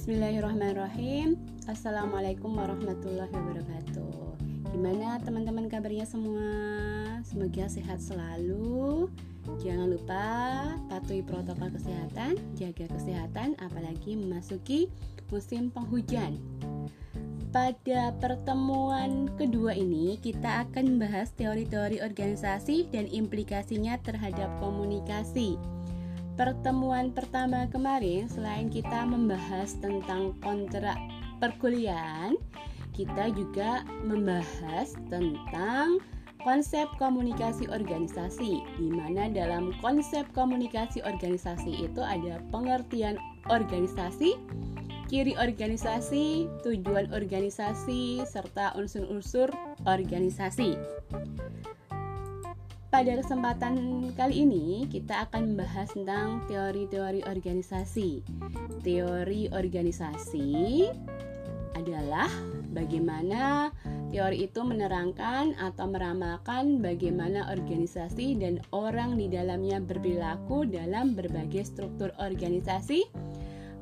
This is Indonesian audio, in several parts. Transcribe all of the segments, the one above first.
Bismillahirrahmanirrahim. Assalamualaikum warahmatullahi wabarakatuh. Gimana teman-teman kabarnya semua? Semoga sehat selalu. Jangan lupa patuhi protokol kesehatan Jaga kesehatan apalagi memasuki musim penghujan. Pada pertemuan kedua ini, kita akan membahas teori-teori organisasi dan implikasinya terhadap komunikasi pertemuan pertama kemarin selain kita membahas tentang kontrak perkuliahan, kita juga membahas tentang konsep komunikasi organisasi di mana dalam konsep komunikasi organisasi itu ada pengertian organisasi, ciri organisasi, tujuan organisasi serta unsur-unsur organisasi. Pada kesempatan kali ini kita akan membahas tentang teori-teori organisasi. Teori organisasi adalah bagaimana teori itu menerangkan atau meramalkan bagaimana organisasi dan orang di dalamnya berperilaku dalam berbagai struktur organisasi,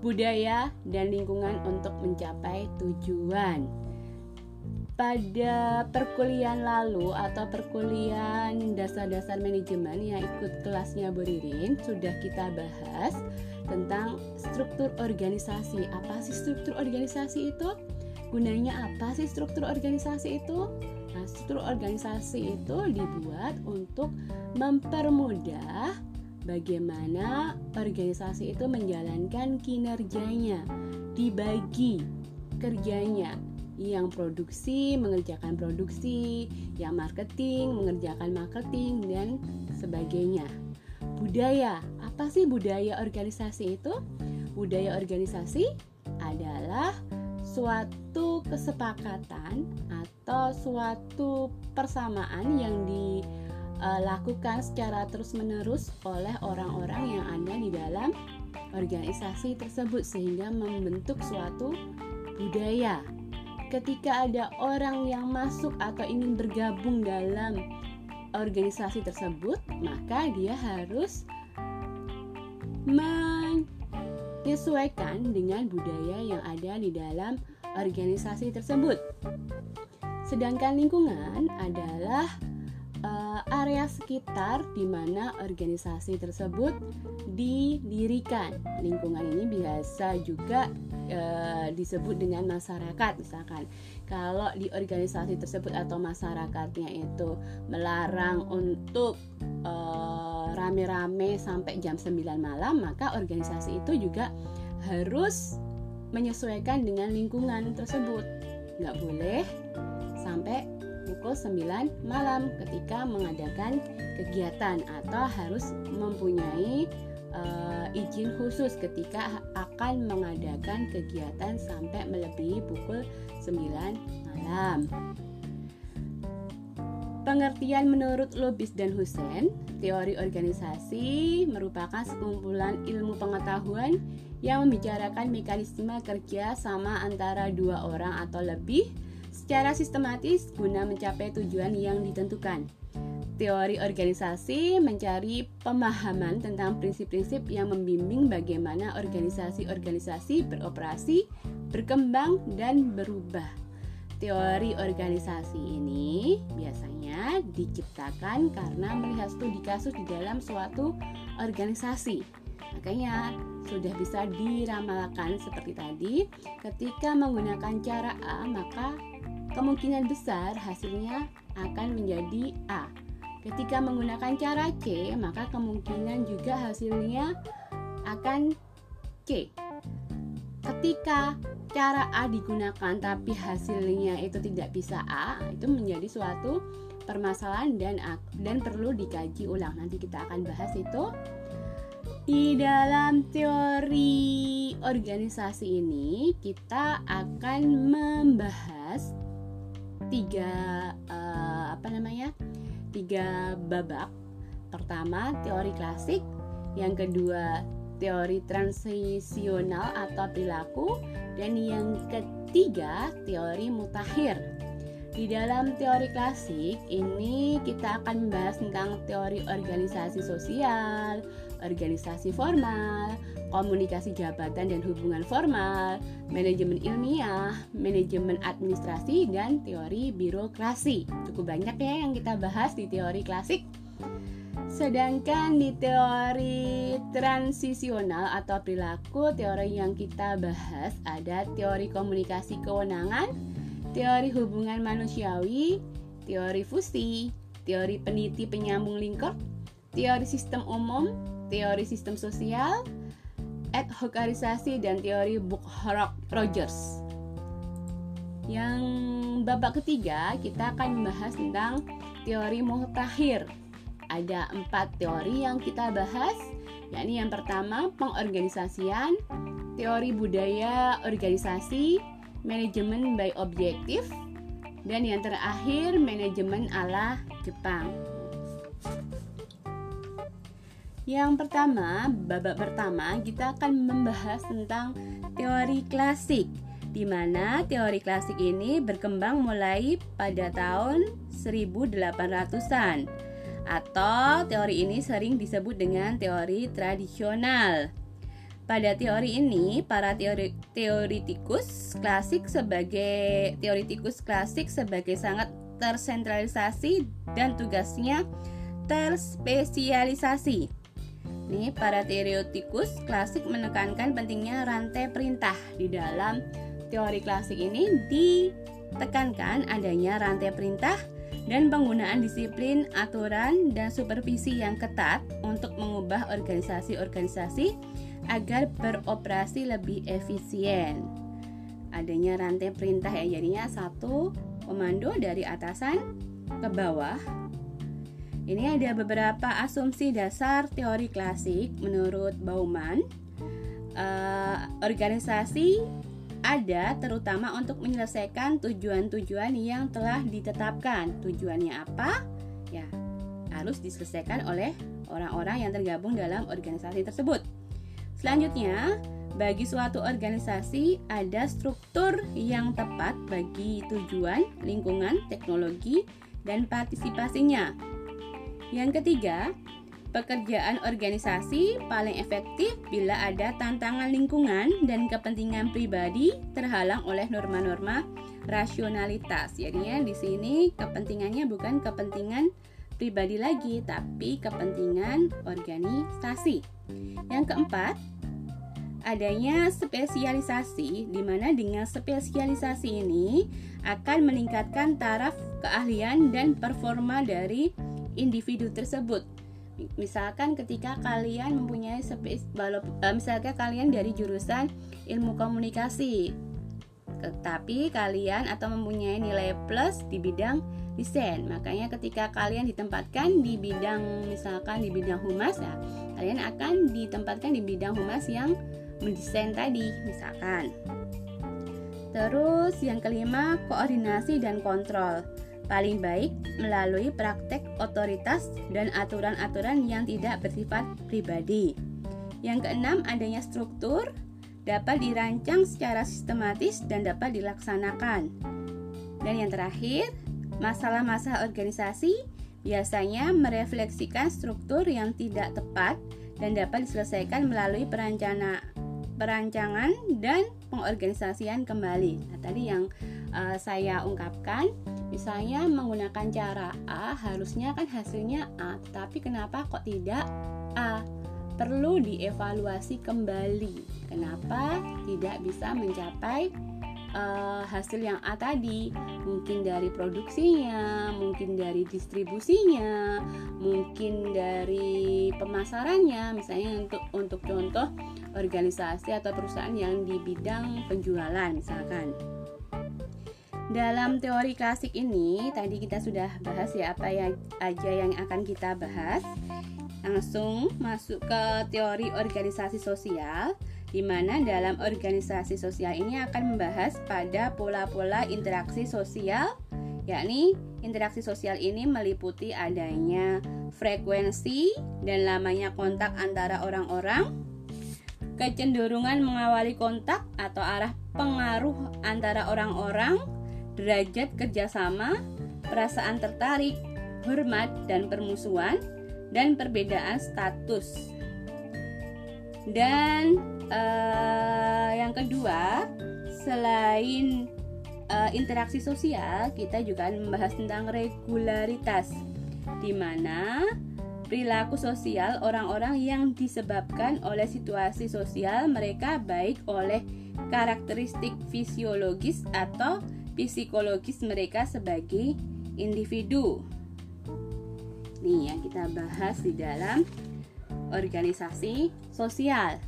budaya, dan lingkungan untuk mencapai tujuan pada perkuliahan lalu atau perkuliahan dasar-dasar manajemen yang ikut kelasnya Bu Ririn sudah kita bahas tentang struktur organisasi. Apa sih struktur organisasi itu? Gunanya apa sih struktur organisasi itu? Nah, struktur organisasi itu dibuat untuk mempermudah bagaimana organisasi itu menjalankan kinerjanya, dibagi kerjanya yang produksi mengerjakan produksi, yang marketing mengerjakan marketing dan sebagainya. Budaya, apa sih budaya organisasi itu? Budaya organisasi adalah suatu kesepakatan atau suatu persamaan yang dilakukan secara terus-menerus oleh orang-orang yang ada di dalam organisasi tersebut sehingga membentuk suatu budaya ketika ada orang yang masuk atau ingin bergabung dalam organisasi tersebut, maka dia harus menyesuaikan dengan budaya yang ada di dalam organisasi tersebut. Sedangkan lingkungan adalah area sekitar di mana organisasi tersebut didirikan. Lingkungan ini biasa juga uh, disebut dengan masyarakat misalkan. Kalau di organisasi tersebut atau masyarakatnya itu melarang untuk uh, rame-rame sampai jam 9 malam, maka organisasi itu juga harus menyesuaikan dengan lingkungan tersebut. Nggak boleh sampai pukul 9 malam ketika mengadakan kegiatan atau harus mempunyai uh, izin khusus ketika akan mengadakan kegiatan sampai melebihi pukul 9 malam. Pengertian menurut Lobis dan Hussein, teori organisasi merupakan sekumpulan ilmu pengetahuan yang membicarakan mekanisme kerja sama antara dua orang atau lebih secara sistematis guna mencapai tujuan yang ditentukan. Teori organisasi mencari pemahaman tentang prinsip-prinsip yang membimbing bagaimana organisasi-organisasi beroperasi, berkembang, dan berubah. Teori organisasi ini biasanya diciptakan karena melihat studi kasus di dalam suatu organisasi. Makanya sudah bisa diramalkan seperti tadi, ketika menggunakan cara A, maka kemungkinan besar hasilnya akan menjadi A. Ketika menggunakan cara C, maka kemungkinan juga hasilnya akan C. Ketika cara A digunakan tapi hasilnya itu tidak bisa A, itu menjadi suatu permasalahan dan dan perlu dikaji ulang. Nanti kita akan bahas itu di dalam teori organisasi ini kita akan membahas tiga uh, apa namanya? Tiga babak. Pertama teori klasik. Yang kedua teori transisional atau perilaku. Dan yang ketiga teori mutakhir. Di dalam teori klasik ini kita akan membahas tentang teori organisasi sosial, organisasi formal, komunikasi jabatan dan hubungan formal, manajemen ilmiah, manajemen administrasi, dan teori birokrasi. Cukup banyak ya yang kita bahas di teori klasik. Sedangkan di teori transisional atau perilaku, teori yang kita bahas ada teori komunikasi kewenangan, teori hubungan manusiawi, teori fusi, teori peniti penyambung lingkup, teori sistem umum, teori sistem sosial, ad hocarisasi dan teori Buchrock Rogers. Yang babak ketiga kita akan membahas tentang teori mutakhir. Ada empat teori yang kita bahas, yakni yang pertama pengorganisasian, teori budaya organisasi, manajemen by objektif, dan yang terakhir manajemen ala Jepang. Yang pertama, babak pertama kita akan membahas tentang teori klasik di mana teori klasik ini berkembang mulai pada tahun 1800-an atau teori ini sering disebut dengan teori tradisional. Pada teori ini, para teori, teoritikus klasik sebagai teoritikus klasik sebagai sangat tersentralisasi dan tugasnya terspesialisasi. Nih, para teoritikus klasik menekankan pentingnya rantai perintah di dalam teori klasik ini ditekankan adanya rantai perintah dan penggunaan disiplin, aturan, dan supervisi yang ketat untuk mengubah organisasi-organisasi agar beroperasi lebih efisien. Adanya rantai perintah ya jadinya satu komando dari atasan ke bawah. Ini ada beberapa asumsi dasar teori klasik menurut Bauman. Uh, organisasi ada terutama untuk menyelesaikan tujuan-tujuan yang telah ditetapkan. Tujuannya apa? Ya, harus diselesaikan oleh orang-orang yang tergabung dalam organisasi tersebut. Selanjutnya, bagi suatu organisasi ada struktur yang tepat bagi tujuan, lingkungan, teknologi, dan partisipasinya. Yang ketiga, pekerjaan organisasi paling efektif bila ada tantangan lingkungan dan kepentingan pribadi terhalang oleh norma-norma rasionalitas. Jadinya di sini kepentingannya bukan kepentingan pribadi lagi, tapi kepentingan organisasi. Yang keempat, adanya spesialisasi di mana dengan spesialisasi ini akan meningkatkan taraf keahlian dan performa dari individu tersebut. Misalkan ketika kalian mempunyai spes, eh, misalkan kalian dari jurusan ilmu komunikasi, tetapi kalian atau mempunyai nilai plus di bidang desain. Makanya ketika kalian ditempatkan di bidang misalkan di bidang humas ya, kalian akan ditempatkan di bidang humas yang mendesain tadi misalkan. Terus yang kelima, koordinasi dan kontrol. Paling baik melalui praktek otoritas dan aturan-aturan yang tidak bersifat pribadi. Yang keenam, adanya struktur dapat dirancang secara sistematis dan dapat dilaksanakan. Dan yang terakhir, Masalah-masalah organisasi biasanya merefleksikan struktur yang tidak tepat dan dapat diselesaikan melalui perencana, perancangan dan pengorganisasian kembali. Nah, tadi yang uh, saya ungkapkan, misalnya menggunakan cara A, harusnya kan hasilnya A, tetapi kenapa kok tidak A? Perlu dievaluasi kembali. Kenapa tidak bisa mencapai uh, hasil yang A tadi mungkin dari produksinya, mungkin dari distribusinya, mungkin dari pemasarannya, misalnya untuk untuk contoh organisasi atau perusahaan yang di bidang penjualan misalkan. Dalam teori klasik ini tadi kita sudah bahas ya apa yang aja yang akan kita bahas. Langsung masuk ke teori organisasi sosial di mana dalam organisasi sosial ini akan membahas pada pola-pola interaksi sosial, yakni interaksi sosial ini meliputi adanya frekuensi dan lamanya kontak antara orang-orang, kecenderungan mengawali kontak atau arah pengaruh antara orang-orang, derajat kerjasama, perasaan tertarik, hormat dan permusuhan, dan perbedaan status. Dan uh, yang kedua, selain uh, interaksi sosial, kita juga membahas tentang regularitas, di mana perilaku sosial orang-orang yang disebabkan oleh situasi sosial mereka baik oleh karakteristik fisiologis atau psikologis mereka sebagai individu. Nih yang kita bahas di dalam organisasi sosial.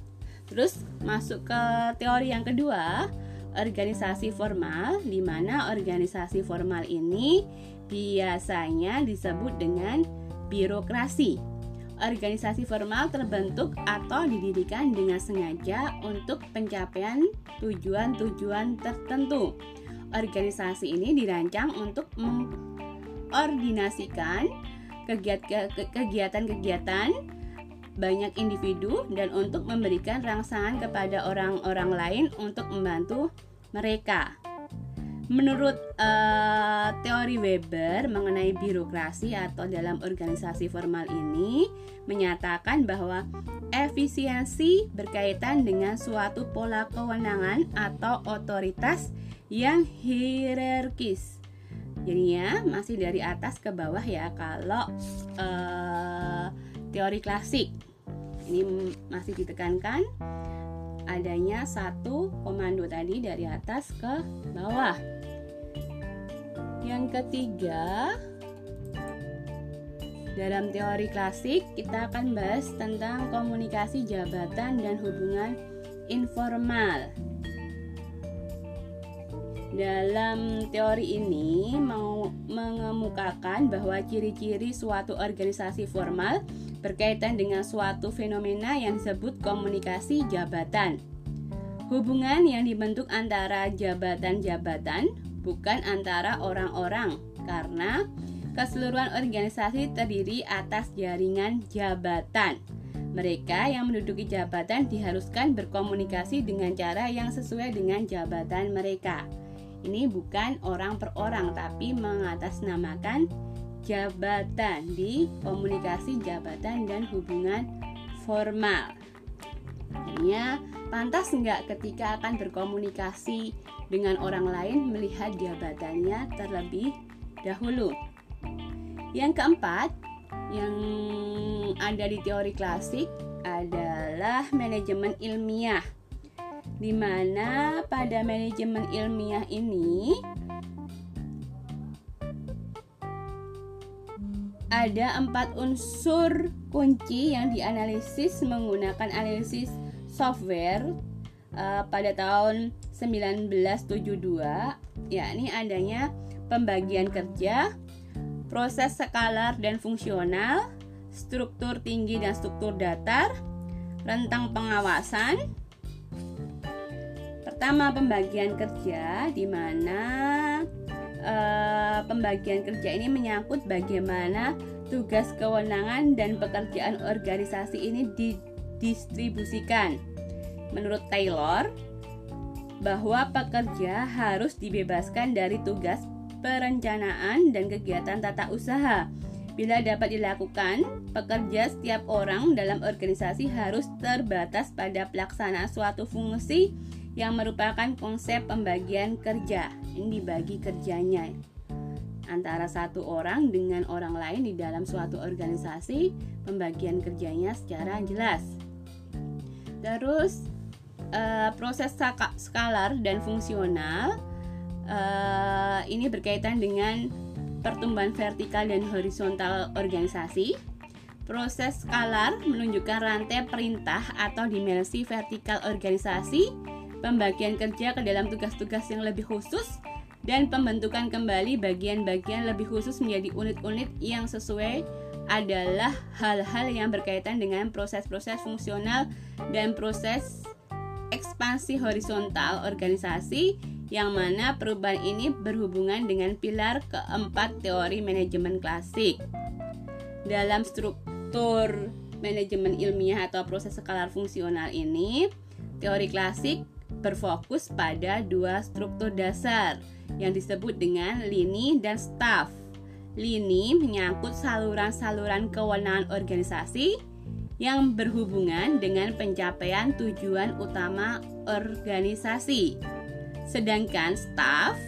Terus masuk ke teori yang kedua, organisasi formal di mana organisasi formal ini biasanya disebut dengan birokrasi. Organisasi formal terbentuk atau didirikan dengan sengaja untuk pencapaian tujuan-tujuan tertentu. Organisasi ini dirancang untuk mengordinasikan kegiatan-kegiatan banyak individu dan untuk memberikan rangsangan kepada orang-orang lain untuk membantu mereka. Menurut uh, teori Weber mengenai birokrasi atau dalam organisasi formal ini menyatakan bahwa efisiensi berkaitan dengan suatu pola kewenangan atau otoritas yang hierarkis. Jadinya masih dari atas ke bawah ya kalau uh, teori klasik. Ini masih ditekankan adanya satu komando tadi dari atas ke bawah. Yang ketiga, dalam teori klasik kita akan bahas tentang komunikasi jabatan dan hubungan informal. Dalam teori ini mau mengemukakan bahwa ciri-ciri suatu organisasi formal berkaitan dengan suatu fenomena yang disebut komunikasi jabatan. Hubungan yang dibentuk antara jabatan-jabatan bukan antara orang-orang, karena keseluruhan organisasi terdiri atas jaringan jabatan. Mereka yang menduduki jabatan diharuskan berkomunikasi dengan cara yang sesuai dengan jabatan mereka. Ini bukan orang per orang, tapi mengatasnamakan jabatan di komunikasi jabatan dan hubungan formal. Hanya pantas nggak ketika akan berkomunikasi dengan orang lain melihat jabatannya terlebih dahulu. Yang keempat, yang ada di teori klasik adalah manajemen ilmiah. Di mana pada manajemen ilmiah ini ada empat unsur kunci yang dianalisis menggunakan analisis software uh, pada tahun 1972 yakni adanya pembagian kerja, proses skalar dan fungsional, struktur tinggi dan struktur datar, rentang pengawasan. Pertama pembagian kerja di mana uh, pembagian kerja ini menyangkut bagaimana tugas kewenangan dan pekerjaan organisasi ini didistribusikan. Menurut Taylor, bahwa pekerja harus dibebaskan dari tugas perencanaan dan kegiatan tata usaha. Bila dapat dilakukan, pekerja setiap orang dalam organisasi harus terbatas pada pelaksanaan suatu fungsi yang merupakan konsep pembagian kerja. Ini dibagi kerjanya antara satu orang dengan orang lain di dalam suatu organisasi, pembagian kerjanya secara jelas. Terus uh, proses skalar dan fungsional uh, ini berkaitan dengan pertumbuhan vertikal dan horizontal organisasi. Proses skalar menunjukkan rantai perintah atau dimensi vertikal organisasi, pembagian kerja ke dalam tugas-tugas yang lebih khusus, dan pembentukan kembali bagian-bagian lebih khusus menjadi unit-unit yang sesuai adalah hal-hal yang berkaitan dengan proses-proses fungsional dan proses ekspansi horizontal organisasi yang mana perubahan ini berhubungan dengan pilar keempat teori manajemen klasik. Dalam struktur manajemen ilmiah atau proses skalar fungsional ini, teori klasik berfokus pada dua struktur dasar yang disebut dengan lini dan staff. Lini menyangkut saluran-saluran kewenangan organisasi yang berhubungan dengan pencapaian tujuan utama organisasi. Sedangkan staff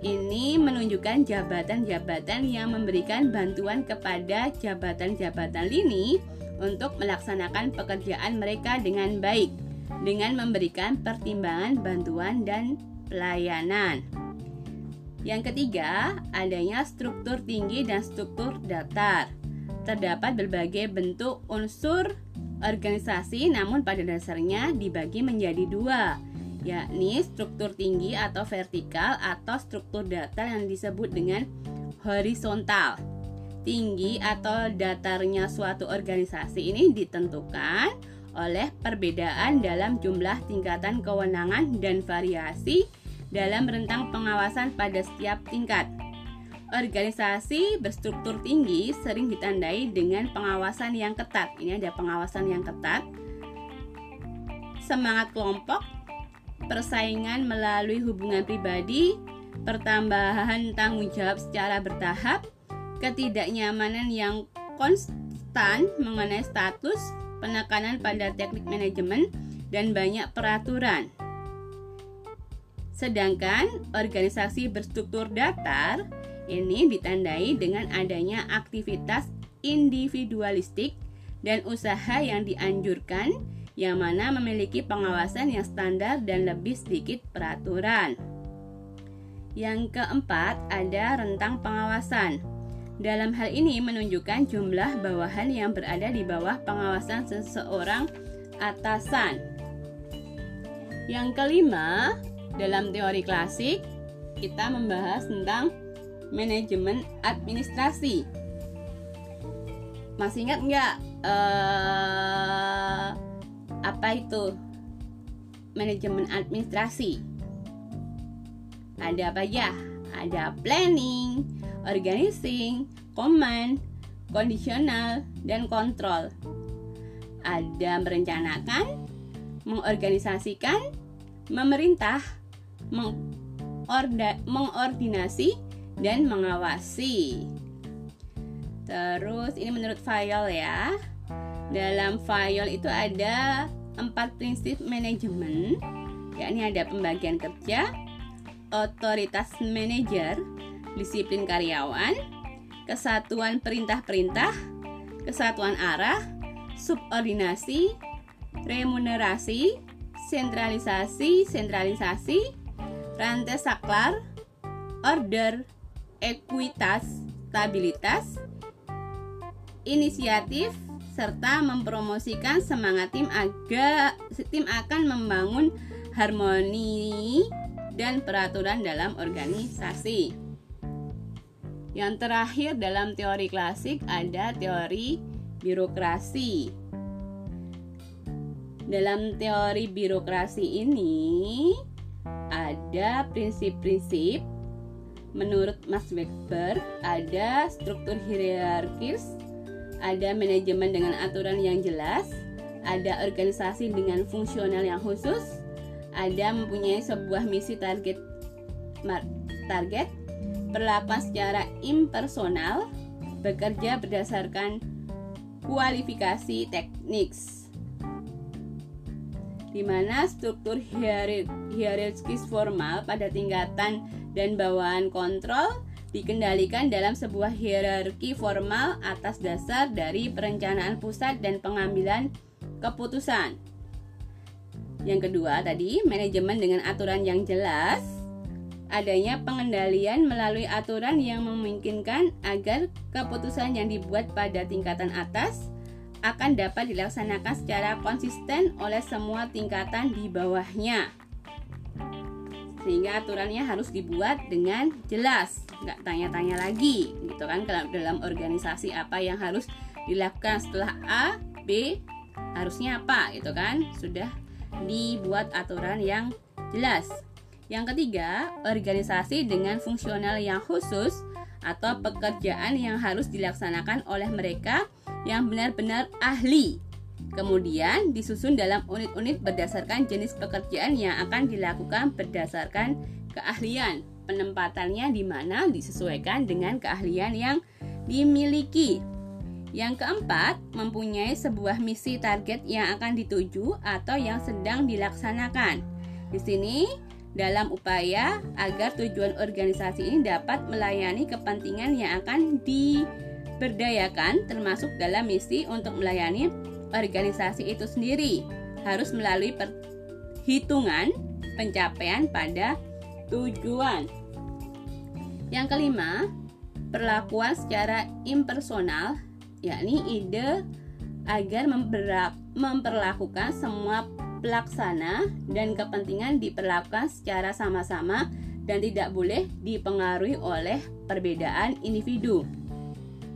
ini menunjukkan jabatan-jabatan yang memberikan bantuan kepada jabatan-jabatan lini untuk melaksanakan pekerjaan mereka dengan baik dengan memberikan pertimbangan bantuan dan pelayanan. Yang ketiga, adanya struktur tinggi dan struktur datar. Terdapat berbagai bentuk unsur organisasi namun pada dasarnya dibagi menjadi dua, yakni struktur tinggi atau vertikal atau struktur datar yang disebut dengan horizontal. Tinggi atau datarnya suatu organisasi ini ditentukan oleh perbedaan dalam jumlah tingkatan kewenangan dan variasi dalam rentang pengawasan pada setiap tingkat. Organisasi berstruktur tinggi sering ditandai dengan pengawasan yang ketat. Ini ada pengawasan yang ketat. Semangat kelompok persaingan melalui hubungan pribadi, pertambahan tanggung jawab secara bertahap, ketidaknyamanan yang konstan mengenai status, penekanan pada teknik manajemen, dan banyak peraturan. Sedangkan organisasi berstruktur datar ini ditandai dengan adanya aktivitas individualistik dan usaha yang dianjurkan yang mana memiliki pengawasan yang standar dan lebih sedikit peraturan. Yang keempat, ada rentang pengawasan. Dalam hal ini menunjukkan jumlah bawahan yang berada di bawah pengawasan seseorang atasan. Yang kelima, dalam teori klasik, kita membahas tentang manajemen administrasi. Masih ingat nggak? Uh, apa itu manajemen administrasi? Ada apa ya? Ada planning, organizing, command, kondisional, dan kontrol. Ada merencanakan, mengorganisasikan, memerintah, mengordinasi, dan mengawasi. Terus ini menurut file ya. Dalam file itu ada empat prinsip manajemen, yakni ada pembagian kerja, otoritas manajer, disiplin karyawan, kesatuan perintah-perintah, kesatuan arah, subordinasi, remunerasi, sentralisasi, sentralisasi, rantai saklar, order, ekuitas, stabilitas, inisiatif, serta mempromosikan semangat tim agar tim akan membangun harmoni dan peraturan dalam organisasi. Yang terakhir dalam teori klasik ada teori birokrasi. Dalam teori birokrasi ini ada prinsip-prinsip menurut Max Weber ada struktur hierarkis ada manajemen dengan aturan yang jelas, ada organisasi dengan fungsional yang khusus, ada mempunyai sebuah misi target target, perlakuan secara impersonal, bekerja berdasarkan kualifikasi teknik di mana struktur hierarkis formal pada tingkatan dan bawaan kontrol dikendalikan dalam sebuah hierarki formal atas dasar dari perencanaan pusat dan pengambilan keputusan. Yang kedua tadi, manajemen dengan aturan yang jelas, adanya pengendalian melalui aturan yang memungkinkan agar keputusan yang dibuat pada tingkatan atas akan dapat dilaksanakan secara konsisten oleh semua tingkatan di bawahnya. Sehingga aturannya harus dibuat dengan jelas nggak tanya-tanya lagi gitu kan dalam organisasi apa yang harus dilakukan setelah A B harusnya apa gitu kan. Sudah dibuat aturan yang jelas yang ketiga organisasi dengan fungsional yang khusus atau pekerjaan yang harus dilaksanakan oleh mereka yang benar-benar ahli Kemudian disusun dalam unit-unit berdasarkan jenis pekerjaan yang akan dilakukan berdasarkan keahlian. Penempatannya di mana disesuaikan dengan keahlian yang dimiliki. Yang keempat, mempunyai sebuah misi target yang akan dituju atau yang sedang dilaksanakan. Di sini, dalam upaya agar tujuan organisasi ini dapat melayani kepentingan yang akan diberdayakan, termasuk dalam misi untuk melayani organisasi itu sendiri, harus melalui perhitungan pencapaian pada tujuan. Yang kelima, perlakuan secara impersonal yakni ide agar memperlakukan semua pelaksana dan kepentingan diperlakukan secara sama-sama dan tidak boleh dipengaruhi oleh perbedaan individu.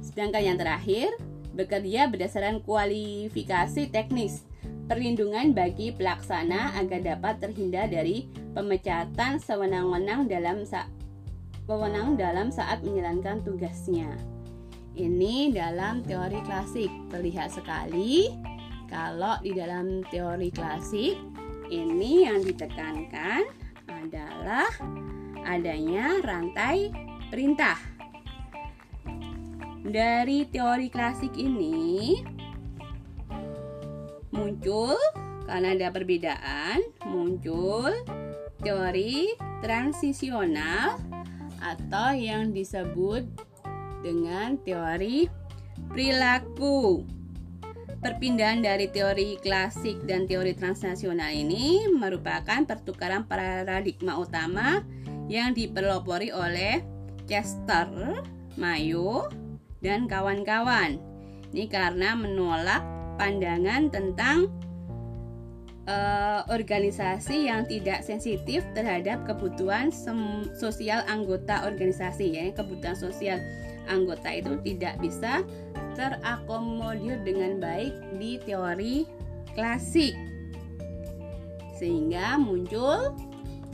Sedangkan yang terakhir, bekerja berdasarkan kualifikasi teknis, perlindungan bagi pelaksana agar dapat terhindar dari pemecatan sewenang-wenang dalam saat dalam saat menjalankan tugasnya. Ini dalam teori klasik terlihat sekali kalau di dalam teori klasik ini yang ditekankan adalah adanya rantai perintah. Dari teori klasik ini muncul karena ada perbedaan, muncul teori transisional atau yang disebut dengan teori perilaku. Perpindahan dari teori klasik dan teori transnasional ini merupakan pertukaran paradigma utama yang dipelopori oleh Chester, Mayo, dan kawan-kawan. Ini karena menolak pandangan tentang uh, organisasi yang tidak sensitif terhadap kebutuhan sosial anggota organisasi ya kebutuhan sosial anggota itu tidak bisa terakomodir dengan baik di teori klasik. Sehingga muncul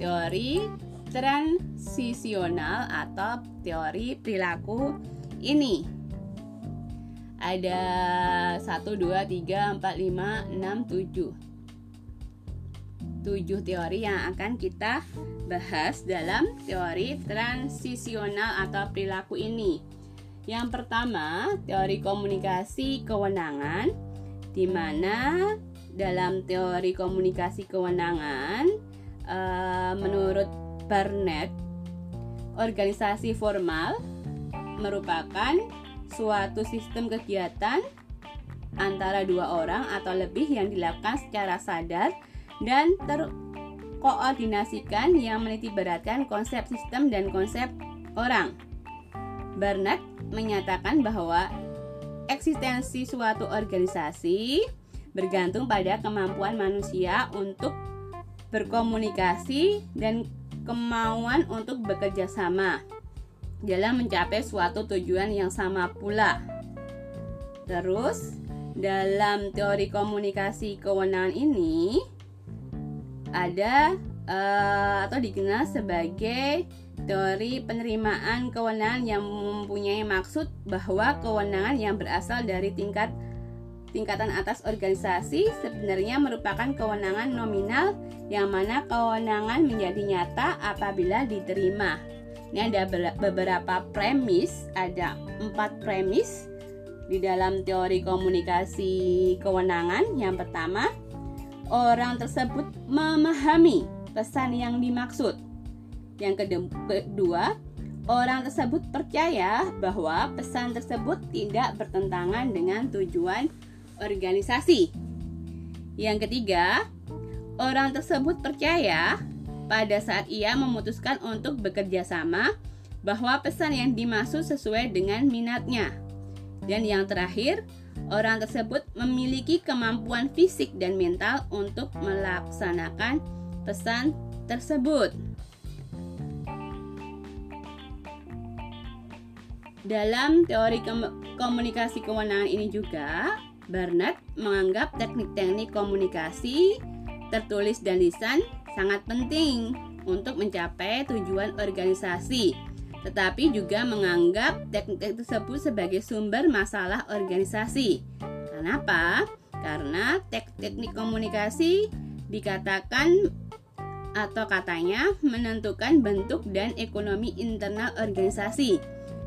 teori transisional atau teori perilaku ini. Ada 1 2 3 4 5 6 7. 7 teori yang akan kita bahas dalam teori transisional atau perilaku ini. Yang pertama, teori komunikasi kewenangan di mana dalam teori komunikasi kewenangan uh, menurut Barnett organisasi formal merupakan suatu sistem kegiatan antara dua orang atau lebih yang dilakukan secara sadar dan terkoordinasikan yang menitiberatkan konsep sistem dan konsep orang. Barnett menyatakan bahwa eksistensi suatu organisasi bergantung pada kemampuan manusia untuk berkomunikasi dan kemauan untuk bekerja sama dalam mencapai suatu tujuan yang sama pula. Terus, dalam teori komunikasi kewenangan ini ada uh, atau dikenal sebagai teori penerimaan kewenangan yang mempunyai maksud bahwa kewenangan yang berasal dari tingkat tingkatan atas organisasi sebenarnya merupakan kewenangan nominal yang mana kewenangan menjadi nyata apabila diterima. Ini ada beberapa premis, ada empat premis di dalam teori komunikasi kewenangan. Yang pertama, orang tersebut memahami pesan yang dimaksud. Yang kedua, orang tersebut percaya bahwa pesan tersebut tidak bertentangan dengan tujuan organisasi. Yang ketiga, orang tersebut percaya pada saat ia memutuskan untuk bekerja sama bahwa pesan yang dimaksud sesuai dengan minatnya. Dan yang terakhir, orang tersebut memiliki kemampuan fisik dan mental untuk melaksanakan pesan tersebut. Dalam teori komunikasi kewenangan ini juga, Barnett menganggap teknik-teknik komunikasi tertulis dan lisan sangat penting untuk mencapai tujuan organisasi, tetapi juga menganggap teknik tersebut sebagai sumber masalah organisasi. Kenapa? karena tek teknik komunikasi dikatakan atau katanya menentukan bentuk dan ekonomi internal organisasi.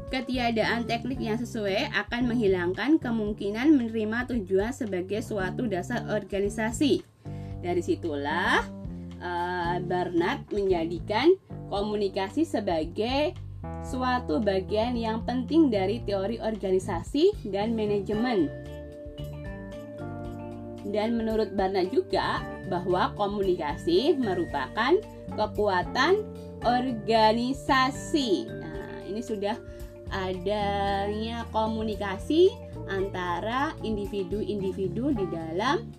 Ketiadaan teknik yang sesuai akan menghilangkan kemungkinan menerima tujuan sebagai suatu dasar organisasi. Dari situlah uh, Barnard menjadikan komunikasi sebagai suatu bagian yang penting dari teori organisasi dan manajemen. Dan menurut Barnard juga bahwa komunikasi merupakan kekuatan organisasi. Nah, ini sudah adanya komunikasi antara individu-individu di dalam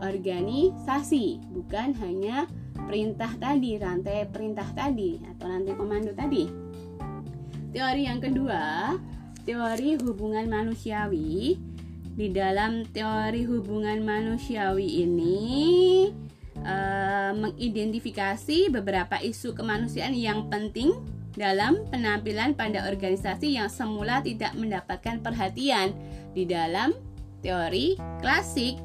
organisasi, bukan hanya perintah tadi, rantai perintah tadi atau rantai komando tadi. Teori yang kedua, teori hubungan manusiawi. Di dalam teori hubungan manusiawi ini uh, mengidentifikasi beberapa isu kemanusiaan yang penting dalam penampilan pada organisasi yang semula tidak mendapatkan perhatian di dalam teori klasik.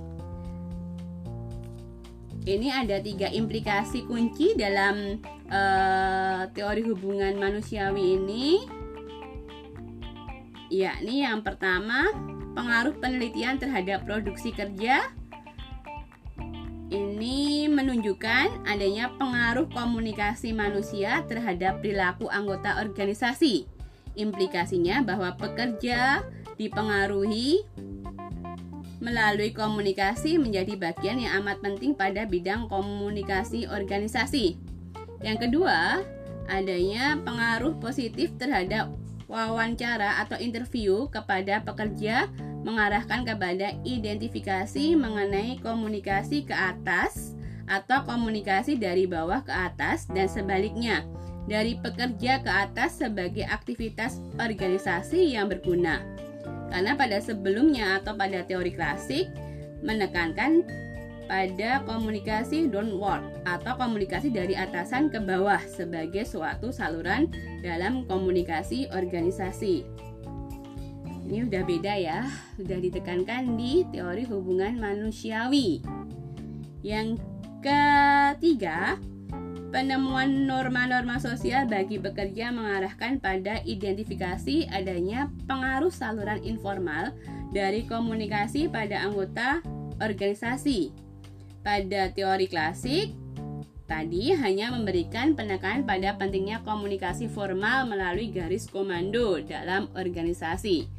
Ini ada tiga implikasi kunci dalam uh, teori hubungan manusiawi ini, yakni yang pertama pengaruh penelitian terhadap produksi kerja ini menunjukkan adanya pengaruh komunikasi manusia terhadap perilaku anggota organisasi. Implikasinya bahwa pekerja dipengaruhi melalui komunikasi menjadi bagian yang amat penting pada bidang komunikasi organisasi. Yang kedua, adanya pengaruh positif terhadap wawancara atau interview kepada pekerja mengarahkan kepada identifikasi mengenai komunikasi ke atas atau komunikasi dari bawah ke atas dan sebaliknya dari pekerja ke atas sebagai aktivitas organisasi yang berguna. Karena pada sebelumnya atau pada teori klasik menekankan pada komunikasi downward atau komunikasi dari atasan ke bawah sebagai suatu saluran dalam komunikasi organisasi. Ini udah beda ya, sudah ditekankan di teori hubungan manusiawi. Yang ketiga, penemuan norma-norma sosial bagi pekerja mengarahkan pada identifikasi adanya pengaruh saluran informal dari komunikasi pada anggota organisasi. Pada teori klasik, tadi hanya memberikan penekanan pada pentingnya komunikasi formal melalui garis komando dalam organisasi.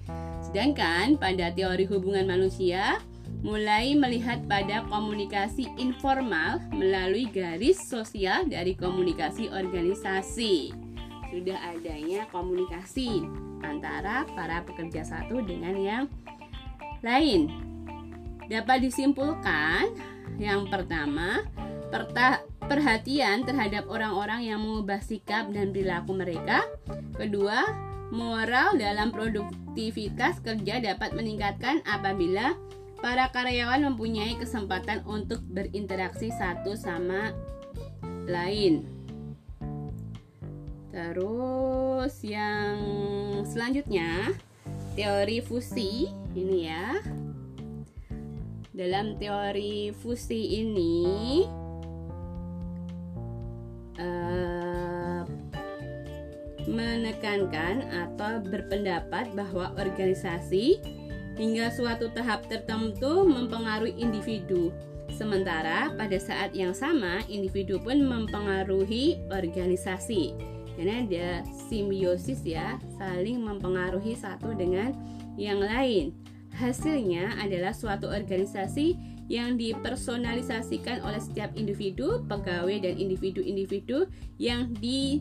Sedangkan pada teori hubungan manusia mulai melihat pada komunikasi informal melalui garis sosial dari komunikasi organisasi. Sudah adanya komunikasi antara para pekerja satu dengan yang lain. Dapat disimpulkan yang pertama, perhatian terhadap orang-orang yang mengubah sikap dan perilaku mereka. Kedua, Moral dalam produktivitas kerja dapat meningkatkan apabila para karyawan mempunyai kesempatan untuk berinteraksi satu sama lain. Terus yang selanjutnya teori fusi ini ya. Dalam teori fusi ini menekankan atau berpendapat bahwa organisasi hingga suatu tahap tertentu mempengaruhi individu. Sementara pada saat yang sama individu pun mempengaruhi organisasi. Karena ada simbiosis ya, saling mempengaruhi satu dengan yang lain. Hasilnya adalah suatu organisasi yang dipersonalisasikan oleh setiap individu, pegawai dan individu-individu yang di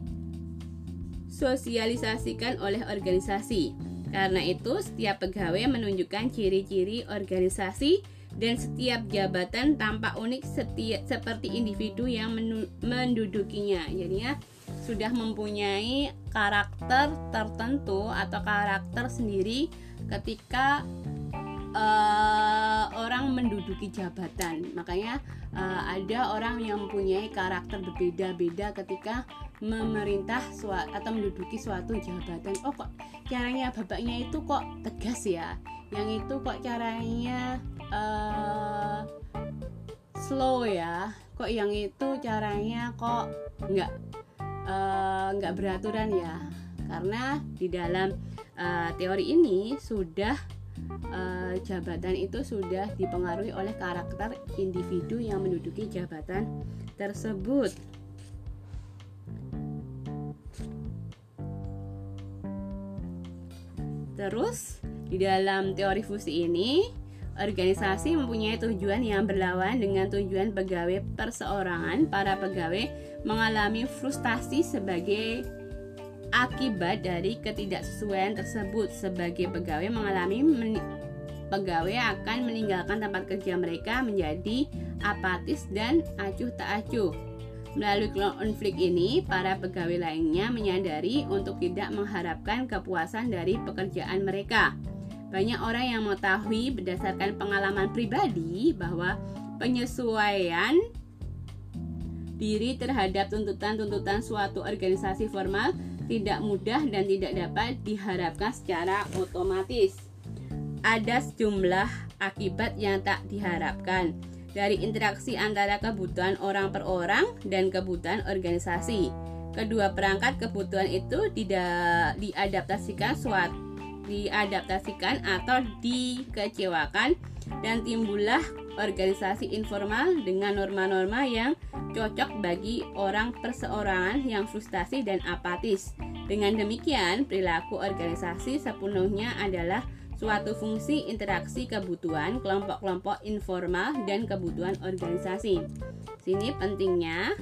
disosialisasikan oleh organisasi. Karena itu, setiap pegawai menunjukkan ciri-ciri organisasi dan setiap jabatan tampak unik setiap, seperti individu yang mendudukinya. Jadinya sudah mempunyai karakter tertentu atau karakter sendiri ketika uh, orang menduduki jabatan. Makanya uh, ada orang yang mempunyai karakter berbeda-beda ketika memerintah suatu atau menduduki suatu jabatan. Oh kok caranya bapaknya itu kok tegas ya? Yang itu kok caranya uh, slow ya kok yang itu caranya kok nggak uh, nggak beraturan ya karena di dalam uh, teori ini sudah uh, jabatan itu sudah dipengaruhi oleh karakter individu yang menduduki jabatan tersebut. Terus, di dalam teori fusi ini, organisasi mempunyai tujuan yang berlawan dengan tujuan pegawai perseorangan. Para pegawai mengalami frustasi sebagai akibat dari ketidaksesuaian tersebut. Sebagai pegawai mengalami pegawai akan meninggalkan tempat kerja mereka menjadi apatis dan acuh tak acuh. Melalui konflik ini, para pegawai lainnya menyadari untuk tidak mengharapkan kepuasan dari pekerjaan mereka. Banyak orang yang mengetahui berdasarkan pengalaman pribadi bahwa penyesuaian diri terhadap tuntutan-tuntutan suatu organisasi formal tidak mudah dan tidak dapat diharapkan secara otomatis. Ada sejumlah akibat yang tak diharapkan dari interaksi antara kebutuhan orang per orang dan kebutuhan organisasi. Kedua perangkat kebutuhan itu tidak diadaptasikan suatu diadaptasikan atau dikecewakan dan timbullah organisasi informal dengan norma-norma yang cocok bagi orang perseorangan yang frustasi dan apatis. Dengan demikian, perilaku organisasi sepenuhnya adalah suatu fungsi interaksi kebutuhan kelompok-kelompok informal dan kebutuhan organisasi. Sini pentingnya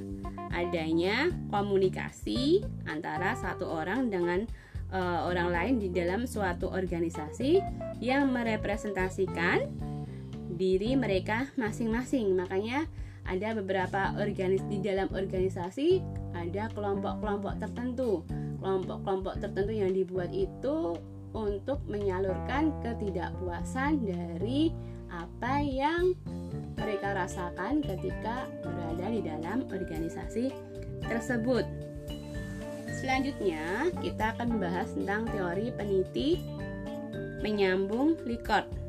adanya komunikasi antara satu orang dengan uh, orang lain di dalam suatu organisasi yang merepresentasikan diri mereka masing-masing. Makanya ada beberapa organis di dalam organisasi ada kelompok-kelompok tertentu. Kelompok-kelompok tertentu yang dibuat itu untuk menyalurkan ketidakpuasan dari apa yang mereka rasakan ketika berada di dalam organisasi tersebut. Selanjutnya, kita akan membahas tentang teori peniti menyambung Likert.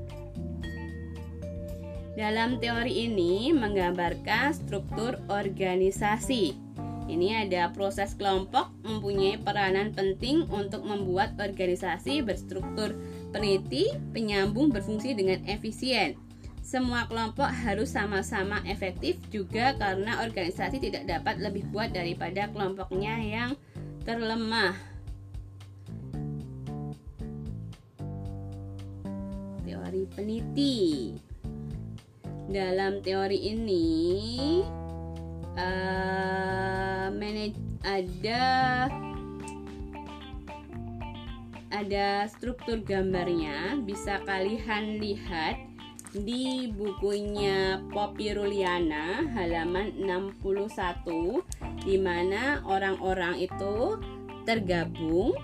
Dalam teori ini menggambarkan struktur organisasi ini ada proses kelompok mempunyai peranan penting untuk membuat organisasi berstruktur peniti, penyambung berfungsi dengan efisien. Semua kelompok harus sama-sama efektif juga karena organisasi tidak dapat lebih kuat daripada kelompoknya yang terlemah. Teori peniti. Dalam teori ini uh, manage ada ada struktur gambarnya. Bisa kalian lihat di bukunya Poppy Ruliana halaman 61 di mana orang-orang itu tergabung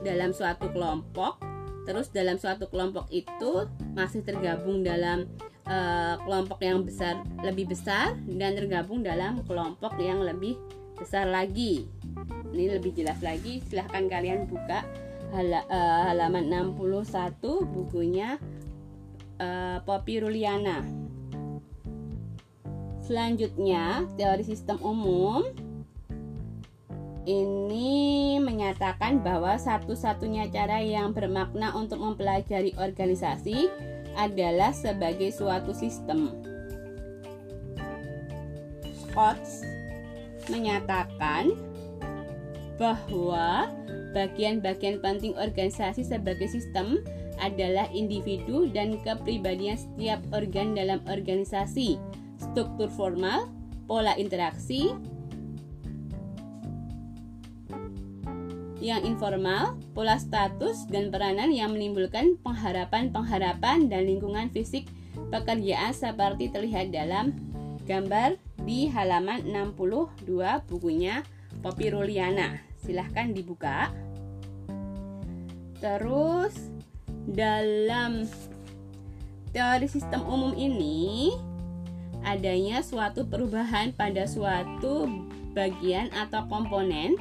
dalam suatu kelompok. Terus dalam suatu kelompok itu masih tergabung dalam uh, kelompok yang besar lebih besar dan tergabung dalam kelompok yang lebih besar lagi. Ini lebih jelas lagi, silahkan kalian buka hal, uh, halaman 61 bukunya uh, Poppy Ruliana. Selanjutnya, teori sistem umum ini menyatakan bahwa satu-satunya cara yang bermakna untuk mempelajari organisasi adalah sebagai suatu sistem. Scotts menyatakan bahwa bagian-bagian penting organisasi sebagai sistem adalah individu dan kepribadian setiap organ dalam organisasi, struktur formal, pola interaksi, yang informal, pola status, dan peranan yang menimbulkan pengharapan-pengharapan dan lingkungan fisik pekerjaan seperti terlihat dalam gambar di halaman 62 bukunya Poppy Ruliana. Silahkan dibuka. Terus dalam teori sistem umum ini adanya suatu perubahan pada suatu bagian atau komponen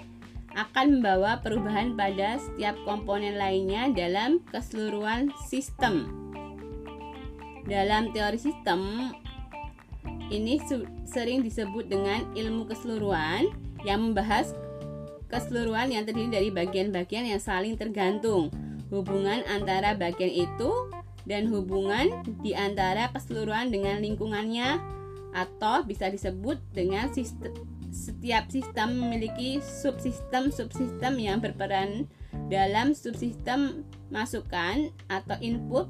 akan membawa perubahan pada setiap komponen lainnya dalam keseluruhan sistem. Dalam teori sistem ini sering disebut dengan ilmu keseluruhan yang membahas keseluruhan yang terdiri dari bagian-bagian yang saling tergantung. Hubungan antara bagian itu dan hubungan di antara keseluruhan dengan lingkungannya atau bisa disebut dengan sistem, setiap sistem memiliki subsistem-subsistem yang berperan dalam subsistem masukan atau input,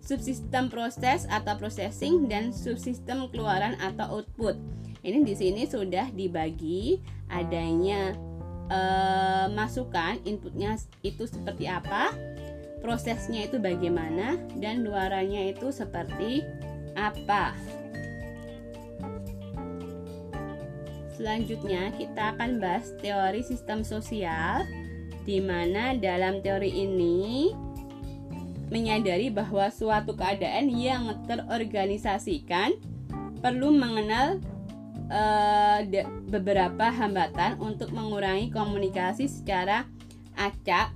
subsistem proses atau processing dan subsistem keluaran atau output. Ini di sini sudah dibagi adanya eh, masukan inputnya itu seperti apa, prosesnya itu bagaimana dan luarannya itu seperti apa. Selanjutnya kita akan bahas teori sistem sosial di mana dalam teori ini menyadari bahwa suatu keadaan yang terorganisasikan perlu mengenal uh, beberapa hambatan untuk mengurangi komunikasi secara acak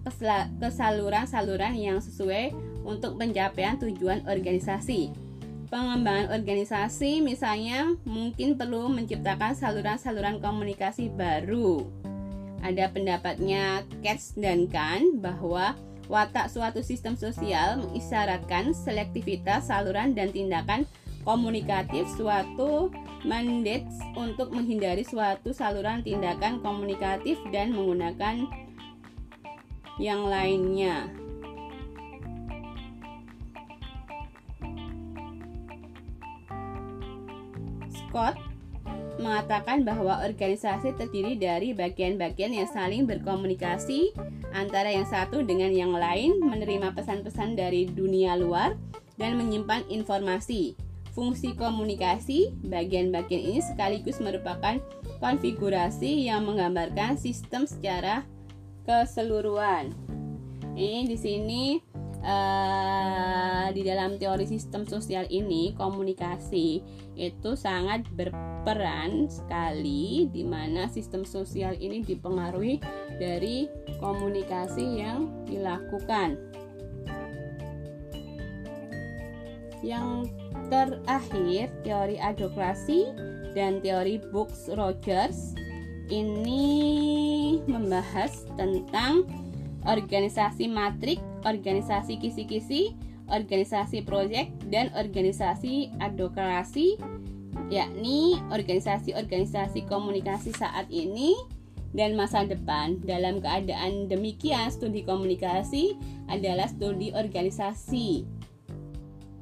ke saluran-saluran yang sesuai untuk pencapaian tujuan organisasi pengembangan organisasi misalnya mungkin perlu menciptakan saluran-saluran komunikasi baru. Ada pendapatnya Katz dan Kahn bahwa watak suatu sistem sosial mengisyaratkan selektivitas saluran dan tindakan komunikatif suatu mandate untuk menghindari suatu saluran tindakan komunikatif dan menggunakan yang lainnya. Scott mengatakan bahwa organisasi terdiri dari bagian-bagian yang saling berkomunikasi antara yang satu dengan yang lain, menerima pesan-pesan dari dunia luar, dan menyimpan informasi. Fungsi komunikasi bagian-bagian ini sekaligus merupakan konfigurasi yang menggambarkan sistem secara keseluruhan. Ini di sini uh, di dalam teori sistem sosial ini komunikasi itu sangat berperan sekali di mana sistem sosial ini dipengaruhi dari komunikasi yang dilakukan. Yang terakhir, teori adokrasi dan teori Brooks Rogers ini membahas tentang organisasi matrik, organisasi kisi-kisi, organisasi proyek, dan organisasi advokasi, yakni organisasi-organisasi komunikasi saat ini dan masa depan. Dalam keadaan demikian, studi komunikasi adalah studi organisasi.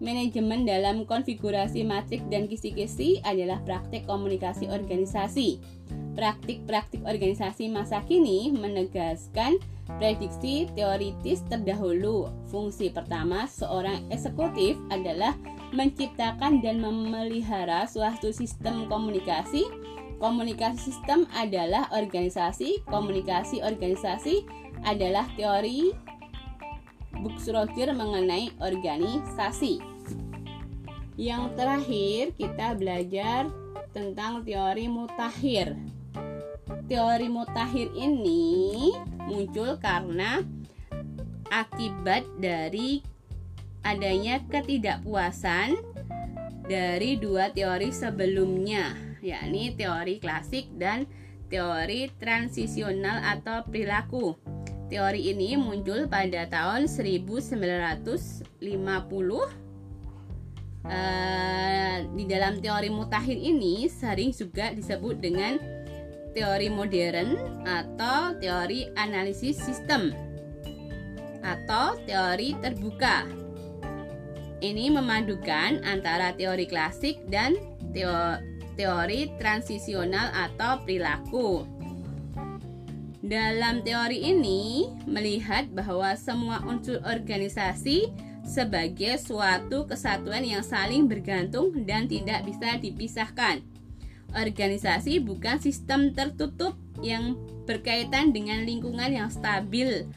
Manajemen dalam konfigurasi matrik dan kisi-kisi adalah praktik komunikasi organisasi. Praktik-praktik organisasi masa kini menegaskan Prediksi teoritis terdahulu. Fungsi pertama seorang eksekutif adalah menciptakan dan memelihara suatu sistem komunikasi. Komunikasi sistem adalah organisasi, komunikasi organisasi adalah teori Buxroger mengenai organisasi. Yang terakhir, kita belajar tentang teori mutakhir. Teori mutakhir ini muncul karena akibat dari adanya ketidakpuasan dari dua teori sebelumnya, yakni teori klasik dan teori transisional atau perilaku. Teori ini muncul pada tahun 1950. Uh, di dalam teori mutakhir ini sering juga disebut dengan teori modern atau teori analisis sistem atau teori terbuka. Ini memadukan antara teori klasik dan teori transisional atau perilaku. Dalam teori ini melihat bahwa semua unsur organisasi sebagai suatu kesatuan yang saling bergantung dan tidak bisa dipisahkan. Organisasi bukan sistem tertutup yang berkaitan dengan lingkungan yang stabil.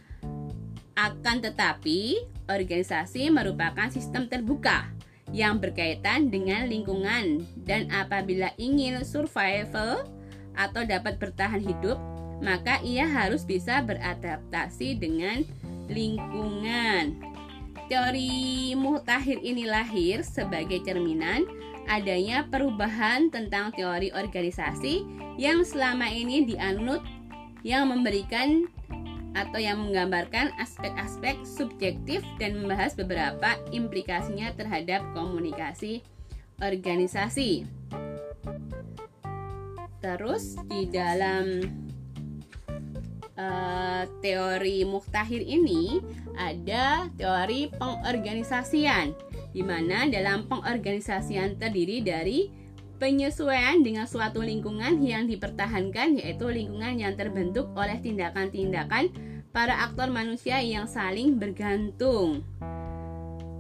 Akan tetapi, organisasi merupakan sistem terbuka yang berkaitan dengan lingkungan dan apabila ingin survival atau dapat bertahan hidup, maka ia harus bisa beradaptasi dengan lingkungan. teori mutakhir ini lahir sebagai cerminan adanya perubahan tentang teori organisasi yang selama ini dianut yang memberikan atau yang menggambarkan aspek-aspek subjektif dan membahas beberapa implikasinya terhadap komunikasi organisasi. Terus di dalam uh, teori muktahir ini ada teori pengorganisasian di mana dalam pengorganisasian terdiri dari penyesuaian dengan suatu lingkungan yang dipertahankan yaitu lingkungan yang terbentuk oleh tindakan-tindakan para aktor manusia yang saling bergantung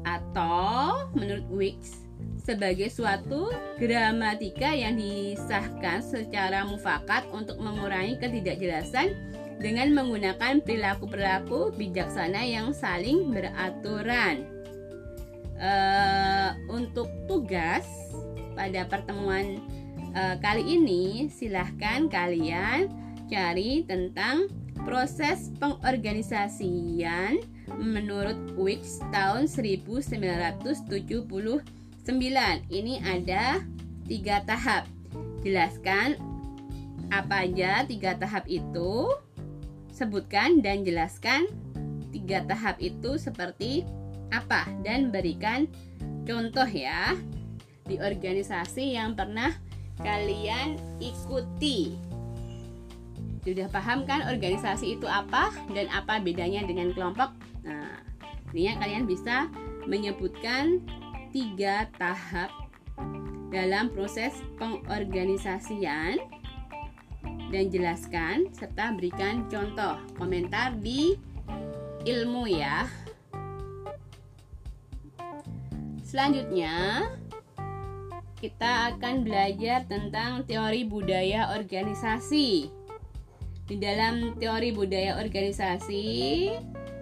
atau menurut Wicks sebagai suatu gramatika yang disahkan secara mufakat untuk mengurangi ketidakjelasan dengan menggunakan perilaku-perilaku bijaksana yang saling beraturan. Uh, untuk tugas pada pertemuan uh, kali ini, silahkan kalian cari tentang proses pengorganisasian menurut Wicks tahun 1979 ini ada tiga tahap. Jelaskan apa aja tiga tahap itu. Sebutkan dan jelaskan tiga tahap itu seperti apa dan berikan contoh ya di organisasi yang pernah kalian ikuti. Sudah paham kan organisasi itu apa dan apa bedanya dengan kelompok? Nah, ini kalian bisa menyebutkan tiga tahap dalam proses pengorganisasian dan jelaskan serta berikan contoh komentar di ilmu ya. Selanjutnya kita akan belajar tentang teori budaya organisasi. Di dalam teori budaya organisasi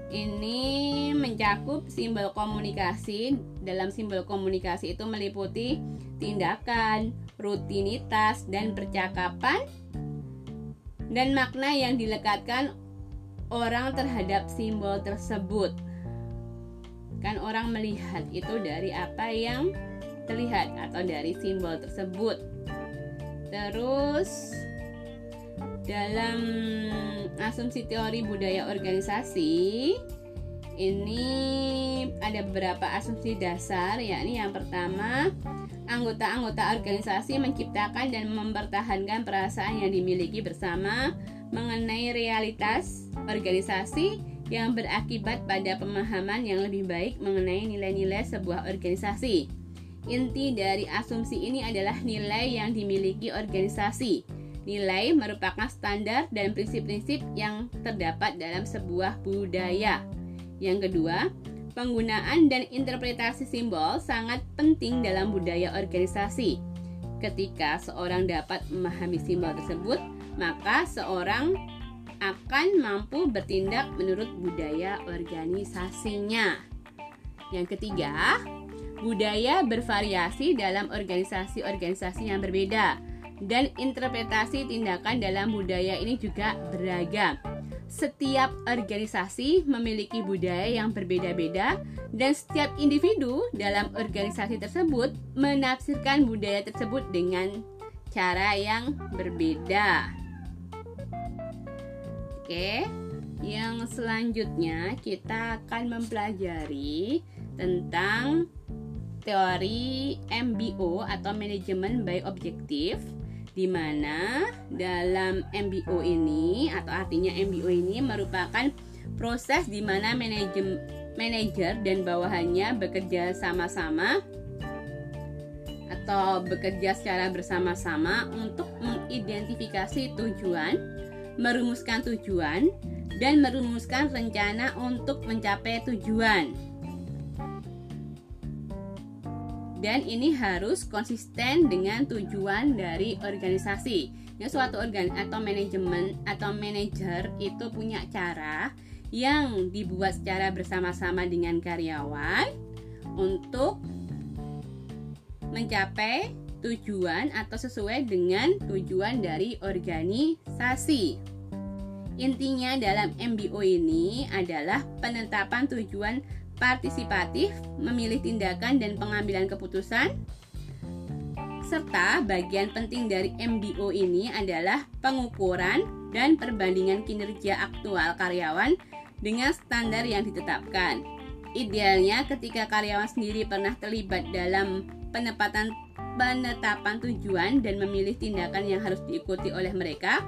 ini mencakup simbol komunikasi. Dalam simbol komunikasi itu meliputi tindakan, rutinitas, dan percakapan dan makna yang dilekatkan orang terhadap simbol tersebut. Kan orang melihat itu dari apa yang terlihat atau dari simbol tersebut. Terus dalam asumsi teori budaya organisasi ini ada beberapa asumsi dasar yakni yang pertama anggota-anggota organisasi menciptakan dan mempertahankan perasaan yang dimiliki bersama mengenai realitas organisasi yang berakibat pada pemahaman yang lebih baik mengenai nilai-nilai sebuah organisasi. Inti dari asumsi ini adalah nilai yang dimiliki organisasi Nilai merupakan standar dan prinsip-prinsip yang terdapat dalam sebuah budaya. Yang kedua, penggunaan dan interpretasi simbol sangat penting dalam budaya organisasi. Ketika seorang dapat memahami simbol tersebut, maka seorang akan mampu bertindak menurut budaya organisasinya. Yang ketiga, budaya bervariasi dalam organisasi-organisasi yang berbeda dan interpretasi tindakan dalam budaya ini juga beragam. Setiap organisasi memiliki budaya yang berbeda-beda, dan setiap individu dalam organisasi tersebut menafsirkan budaya tersebut dengan cara yang berbeda. Oke, yang selanjutnya kita akan mempelajari tentang teori MBO atau manajemen by objektif di mana dalam MBO ini atau artinya MBO ini merupakan proses di mana manajem manajer dan bawahannya bekerja sama-sama atau bekerja secara bersama-sama untuk mengidentifikasi tujuan, merumuskan tujuan, dan merumuskan rencana untuk mencapai tujuan. dan ini harus konsisten dengan tujuan dari organisasi. Ya, suatu organ atau manajemen atau manajer itu punya cara yang dibuat secara bersama-sama dengan karyawan untuk mencapai tujuan atau sesuai dengan tujuan dari organisasi. Intinya dalam MBO ini adalah penetapan tujuan partisipatif, memilih tindakan dan pengambilan keputusan, serta bagian penting dari MBO ini adalah pengukuran dan perbandingan kinerja aktual karyawan dengan standar yang ditetapkan. Idealnya ketika karyawan sendiri pernah terlibat dalam penempatan penetapan tujuan dan memilih tindakan yang harus diikuti oleh mereka,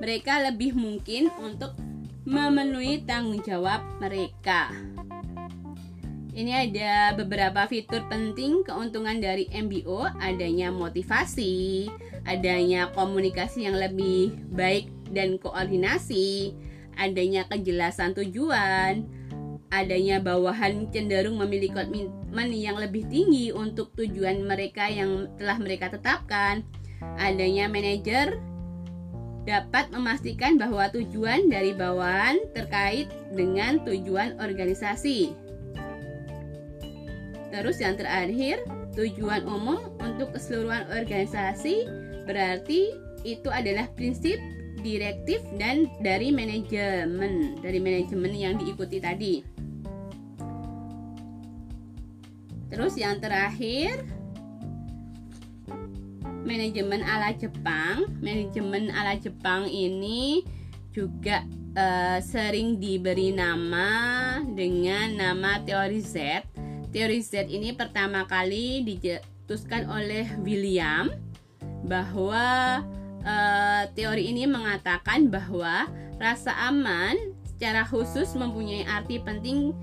mereka lebih mungkin untuk memenuhi tanggung jawab mereka. Ini ada beberapa fitur penting keuntungan dari MBO, adanya motivasi, adanya komunikasi yang lebih baik dan koordinasi, adanya kejelasan tujuan, adanya bawahan cenderung memiliki komitmen yang lebih tinggi untuk tujuan mereka yang telah mereka tetapkan, adanya manajer dapat memastikan bahwa tujuan dari bawahan terkait dengan tujuan organisasi. Terus yang terakhir, tujuan umum untuk keseluruhan organisasi berarti itu adalah prinsip direktif dan dari manajemen, dari manajemen yang diikuti tadi. Terus yang terakhir, manajemen ala Jepang. Manajemen ala Jepang ini juga uh, sering diberi nama dengan nama teori Z Teori Z ini pertama kali dicetuskan oleh William bahwa uh, teori ini mengatakan bahwa rasa aman secara khusus mempunyai arti penting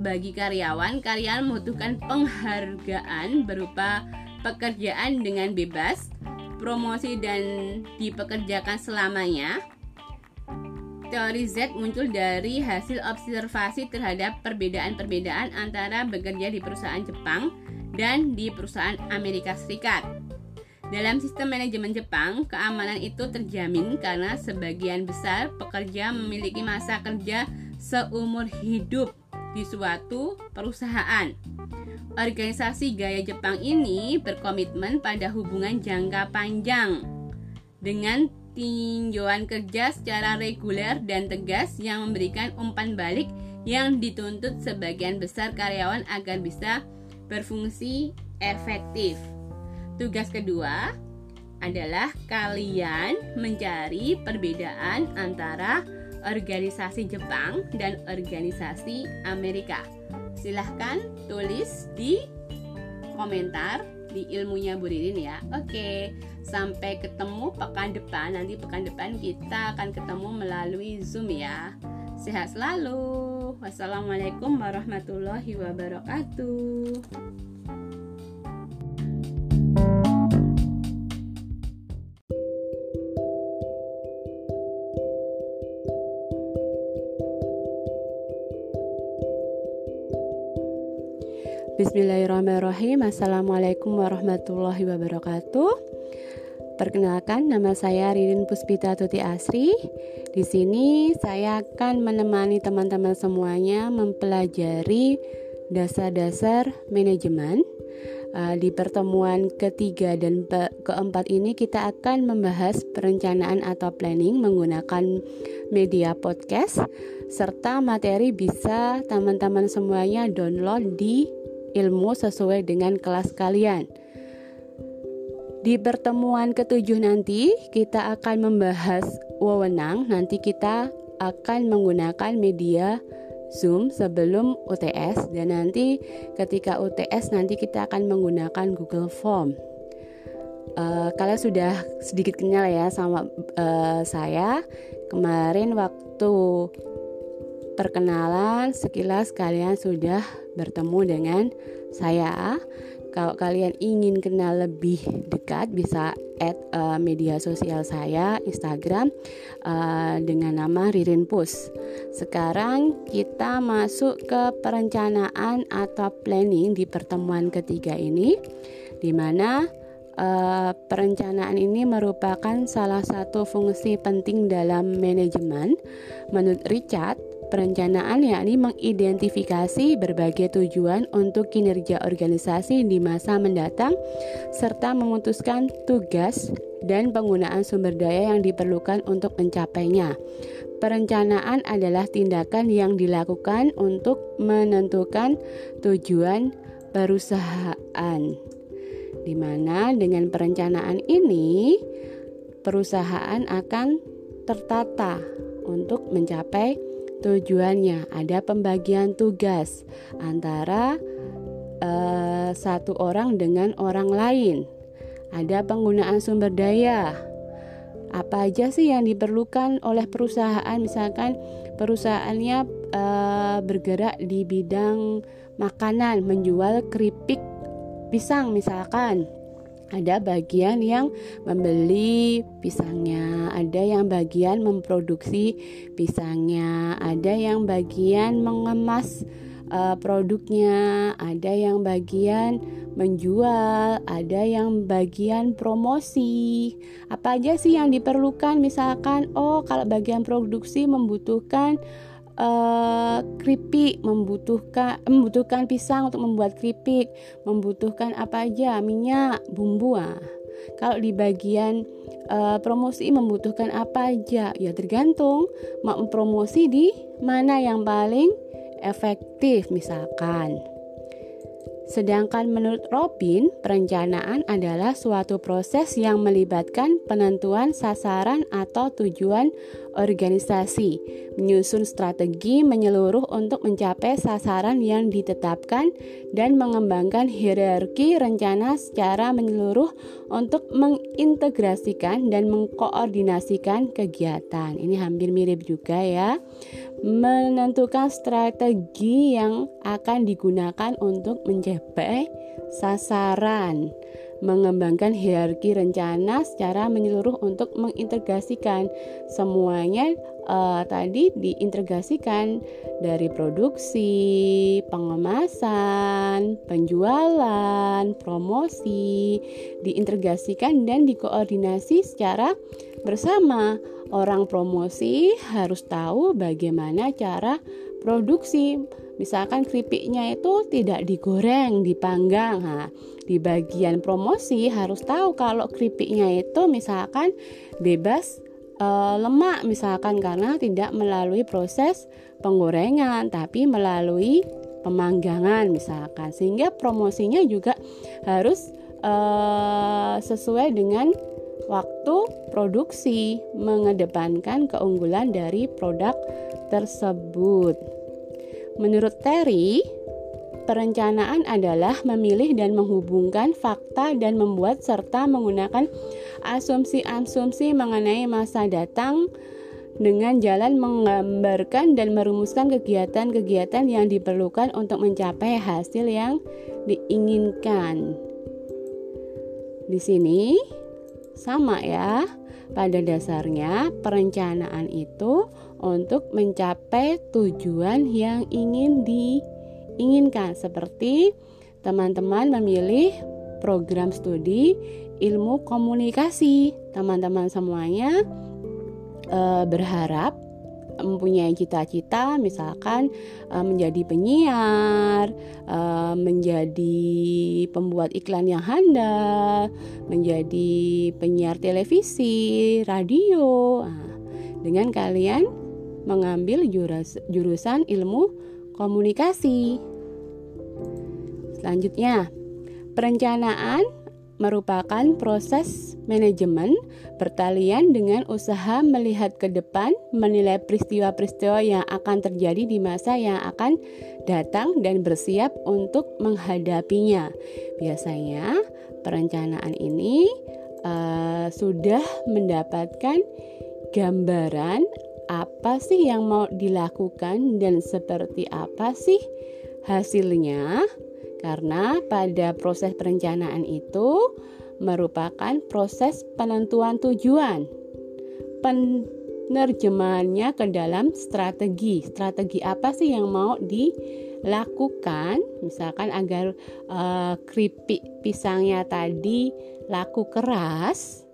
bagi karyawan. Karyawan membutuhkan penghargaan berupa pekerjaan dengan bebas, promosi dan dipekerjakan selamanya, Teori Z muncul dari hasil observasi terhadap perbedaan-perbedaan antara bekerja di perusahaan Jepang dan di perusahaan Amerika Serikat. Dalam sistem manajemen Jepang, keamanan itu terjamin karena sebagian besar pekerja memiliki masa kerja seumur hidup di suatu perusahaan. Organisasi gaya Jepang ini berkomitmen pada hubungan jangka panjang dengan tinjauan kerja secara reguler dan tegas yang memberikan umpan balik yang dituntut sebagian besar karyawan agar bisa berfungsi efektif. Tugas kedua adalah kalian mencari perbedaan antara organisasi Jepang dan organisasi Amerika. Silahkan tulis di komentar di ilmunya Bu Ririn ya. Oke, sampai ketemu pekan depan. Nanti pekan depan kita akan ketemu melalui Zoom ya. Sehat selalu. Wassalamualaikum warahmatullahi wabarakatuh. Bismillahirrahmanirrahim. Assalamualaikum warahmatullahi wabarakatuh. Perkenalkan nama saya Ririn Puspita Tuti Asri. Di sini saya akan menemani teman-teman semuanya mempelajari dasar-dasar manajemen. Uh, Di pertemuan ketiga dan keempat ini kita akan membahas perencanaan atau planning menggunakan media podcast serta materi bisa teman-teman semuanya download di ilmu sesuai dengan kelas kalian. Di pertemuan ketujuh nanti kita akan membahas wewenang. Nanti kita akan menggunakan media Zoom sebelum UTS dan nanti ketika UTS nanti kita akan menggunakan Google Form. Uh, kalian sudah sedikit kenal ya sama uh, saya kemarin waktu perkenalan sekilas kalian sudah bertemu dengan saya. Kalau kalian ingin kenal lebih dekat bisa add uh, media sosial saya Instagram uh, dengan nama Ririn Pus. Sekarang kita masuk ke perencanaan atau planning di pertemuan ketiga ini di mana Uh, perencanaan ini merupakan salah satu fungsi penting dalam manajemen. Menurut Richard, Perencanaan yakni mengidentifikasi berbagai tujuan untuk kinerja organisasi di masa mendatang serta memutuskan tugas dan penggunaan sumber daya yang diperlukan untuk mencapainya. Perencanaan adalah tindakan yang dilakukan untuk menentukan tujuan perusahaan. Di mana dengan perencanaan ini perusahaan akan tertata untuk mencapai tujuannya. Ada pembagian tugas antara uh, satu orang dengan orang lain. Ada penggunaan sumber daya apa aja sih yang diperlukan oleh perusahaan misalkan perusahaannya e, bergerak di bidang makanan menjual keripik pisang misalkan ada bagian yang membeli pisangnya, ada yang bagian memproduksi pisangnya, ada yang bagian mengemas uh, produknya, ada yang bagian menjual, ada yang bagian promosi. Apa aja sih yang diperlukan? Misalkan, oh, kalau bagian produksi membutuhkan uh, keripik, membutuhkan membutuhkan pisang untuk membuat keripik, membutuhkan apa aja? Minyak, bumbu. Ah. Kalau di bagian uh, promosi membutuhkan apa aja? Ya tergantung mau promosi di mana yang paling efektif misalkan. Sedangkan menurut Robin, perencanaan adalah suatu proses yang melibatkan penentuan sasaran atau tujuan organisasi, menyusun strategi menyeluruh untuk mencapai sasaran yang ditetapkan dan mengembangkan hierarki rencana secara menyeluruh untuk mengintegrasikan dan mengkoordinasikan kegiatan. Ini hampir mirip juga ya menentukan strategi yang akan digunakan untuk mencapai sasaran, mengembangkan hierarki rencana secara menyeluruh untuk mengintegrasikan semuanya uh, tadi diintegrasikan dari produksi, pengemasan, penjualan, promosi, diintegrasikan dan dikoordinasi secara bersama orang promosi harus tahu bagaimana cara produksi. Misalkan keripiknya itu tidak digoreng, dipanggang. Nah, di bagian promosi harus tahu kalau keripiknya itu misalkan bebas e, lemak misalkan karena tidak melalui proses penggorengan tapi melalui pemanggangan misalkan. Sehingga promosinya juga harus e, sesuai dengan waktu produksi mengedepankan keunggulan dari produk tersebut. Menurut Terry, perencanaan adalah memilih dan menghubungkan fakta dan membuat serta menggunakan asumsi-asumsi mengenai masa datang dengan jalan menggambarkan dan merumuskan kegiatan-kegiatan yang diperlukan untuk mencapai hasil yang diinginkan. Di sini sama ya, pada dasarnya perencanaan itu untuk mencapai tujuan yang ingin diinginkan seperti teman-teman memilih program studi ilmu komunikasi. Teman-teman semuanya e, berharap mempunyai cita-cita misalkan uh, menjadi penyiar, uh, menjadi pembuat iklan yang handal, menjadi penyiar televisi, radio. Nah, dengan kalian mengambil jurus, jurusan ilmu komunikasi. Selanjutnya, perencanaan merupakan proses manajemen pertalian dengan usaha melihat ke depan, menilai peristiwa-peristiwa yang akan terjadi di masa yang akan datang dan bersiap untuk menghadapinya. Biasanya, perencanaan ini uh, sudah mendapatkan gambaran apa sih yang mau dilakukan dan seperti apa sih hasilnya karena pada proses perencanaan itu merupakan proses penentuan tujuan. Penerjemahannya ke dalam strategi. Strategi apa sih yang mau dilakukan? Misalkan agar uh, keripik pisangnya tadi laku keras.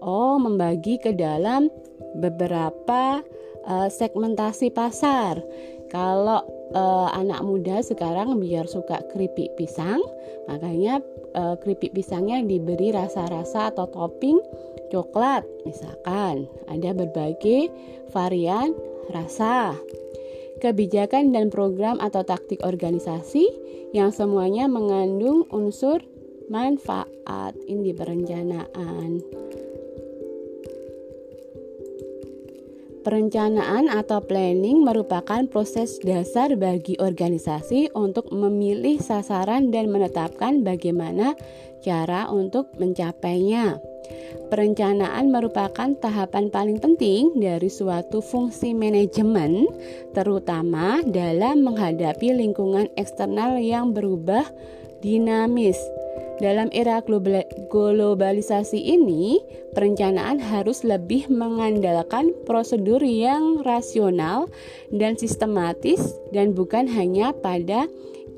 Oh, membagi ke dalam beberapa uh, segmentasi pasar. Kalau uh, anak muda sekarang biar suka keripik pisang, makanya uh, keripik pisangnya diberi rasa-rasa atau topping coklat. Misalkan ada berbagai varian rasa. Kebijakan dan program atau taktik organisasi yang semuanya mengandung unsur manfaat. Ini perencanaan Perencanaan atau planning merupakan proses dasar bagi organisasi untuk memilih sasaran dan menetapkan bagaimana cara untuk mencapainya. Perencanaan merupakan tahapan paling penting dari suatu fungsi manajemen, terutama dalam menghadapi lingkungan eksternal yang berubah dinamis. Dalam era globalisasi ini, perencanaan harus lebih mengandalkan prosedur yang rasional dan sistematis dan bukan hanya pada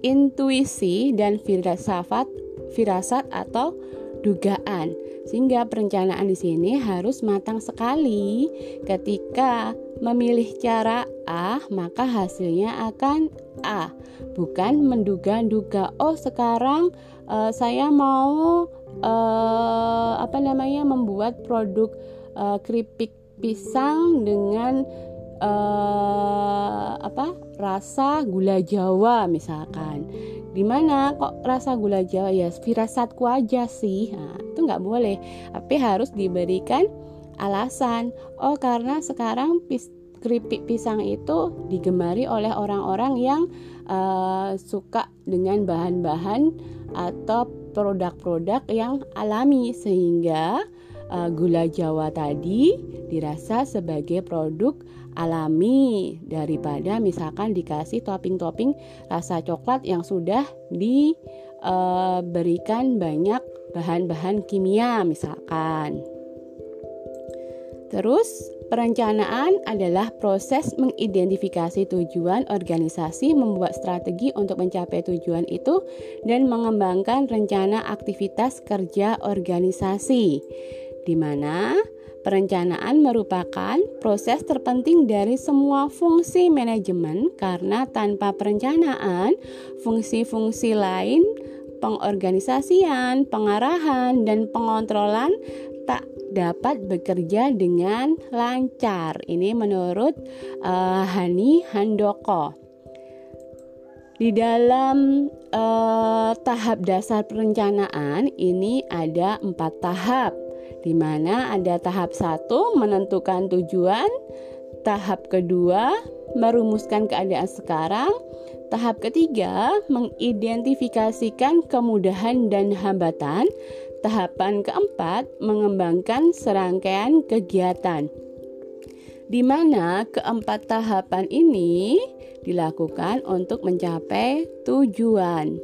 intuisi dan firasat, firasat atau dugaan. Sehingga perencanaan di sini harus matang sekali. Ketika memilih cara A, maka hasilnya akan A, bukan menduga-duga. Oh, sekarang uh, saya mau uh, apa namanya membuat produk uh, keripik pisang dengan uh, apa rasa gula Jawa misalkan. Di mana kok rasa gula Jawa? Ya firasatku aja sih. Nah, itu nggak boleh. Tapi harus diberikan alasan. Oh karena sekarang pis keripik pisang itu digemari oleh orang-orang yang uh, suka dengan bahan-bahan atau produk-produk yang alami sehingga uh, gula Jawa tadi dirasa sebagai produk alami daripada misalkan dikasih topping-topping rasa coklat yang sudah diberikan uh, banyak bahan-bahan kimia misalkan. Terus Perencanaan adalah proses mengidentifikasi tujuan organisasi, membuat strategi untuk mencapai tujuan itu, dan mengembangkan rencana aktivitas kerja organisasi, di mana perencanaan merupakan proses terpenting dari semua fungsi manajemen, karena tanpa perencanaan, fungsi-fungsi lain pengorganisasian, pengarahan, dan pengontrolan tak dapat bekerja dengan lancar. Ini menurut uh, Hani Handoko. Di dalam uh, tahap dasar perencanaan ini ada empat tahap, di mana ada tahap satu menentukan tujuan, tahap kedua merumuskan keadaan sekarang, tahap ketiga mengidentifikasikan kemudahan dan hambatan, Tahapan keempat, mengembangkan serangkaian kegiatan. Di mana keempat tahapan ini dilakukan untuk mencapai tujuan.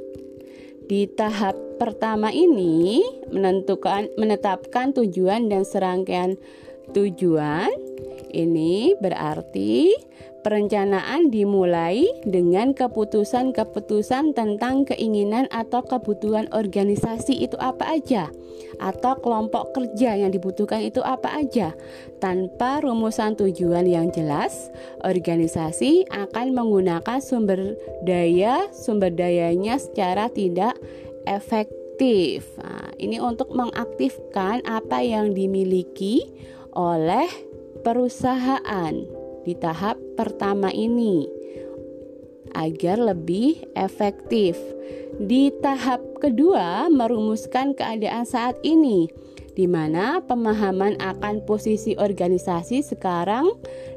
Di tahap pertama ini menentukan menetapkan tujuan dan serangkaian tujuan. Ini berarti Perencanaan dimulai dengan keputusan-keputusan tentang keinginan atau kebutuhan organisasi itu apa aja, atau kelompok kerja yang dibutuhkan itu apa aja. Tanpa rumusan tujuan yang jelas, organisasi akan menggunakan sumber daya sumber dayanya secara tidak efektif. Nah, ini untuk mengaktifkan apa yang dimiliki oleh perusahaan di tahap pertama ini agar lebih efektif. Di tahap kedua, merumuskan keadaan saat ini, di mana pemahaman akan posisi organisasi sekarang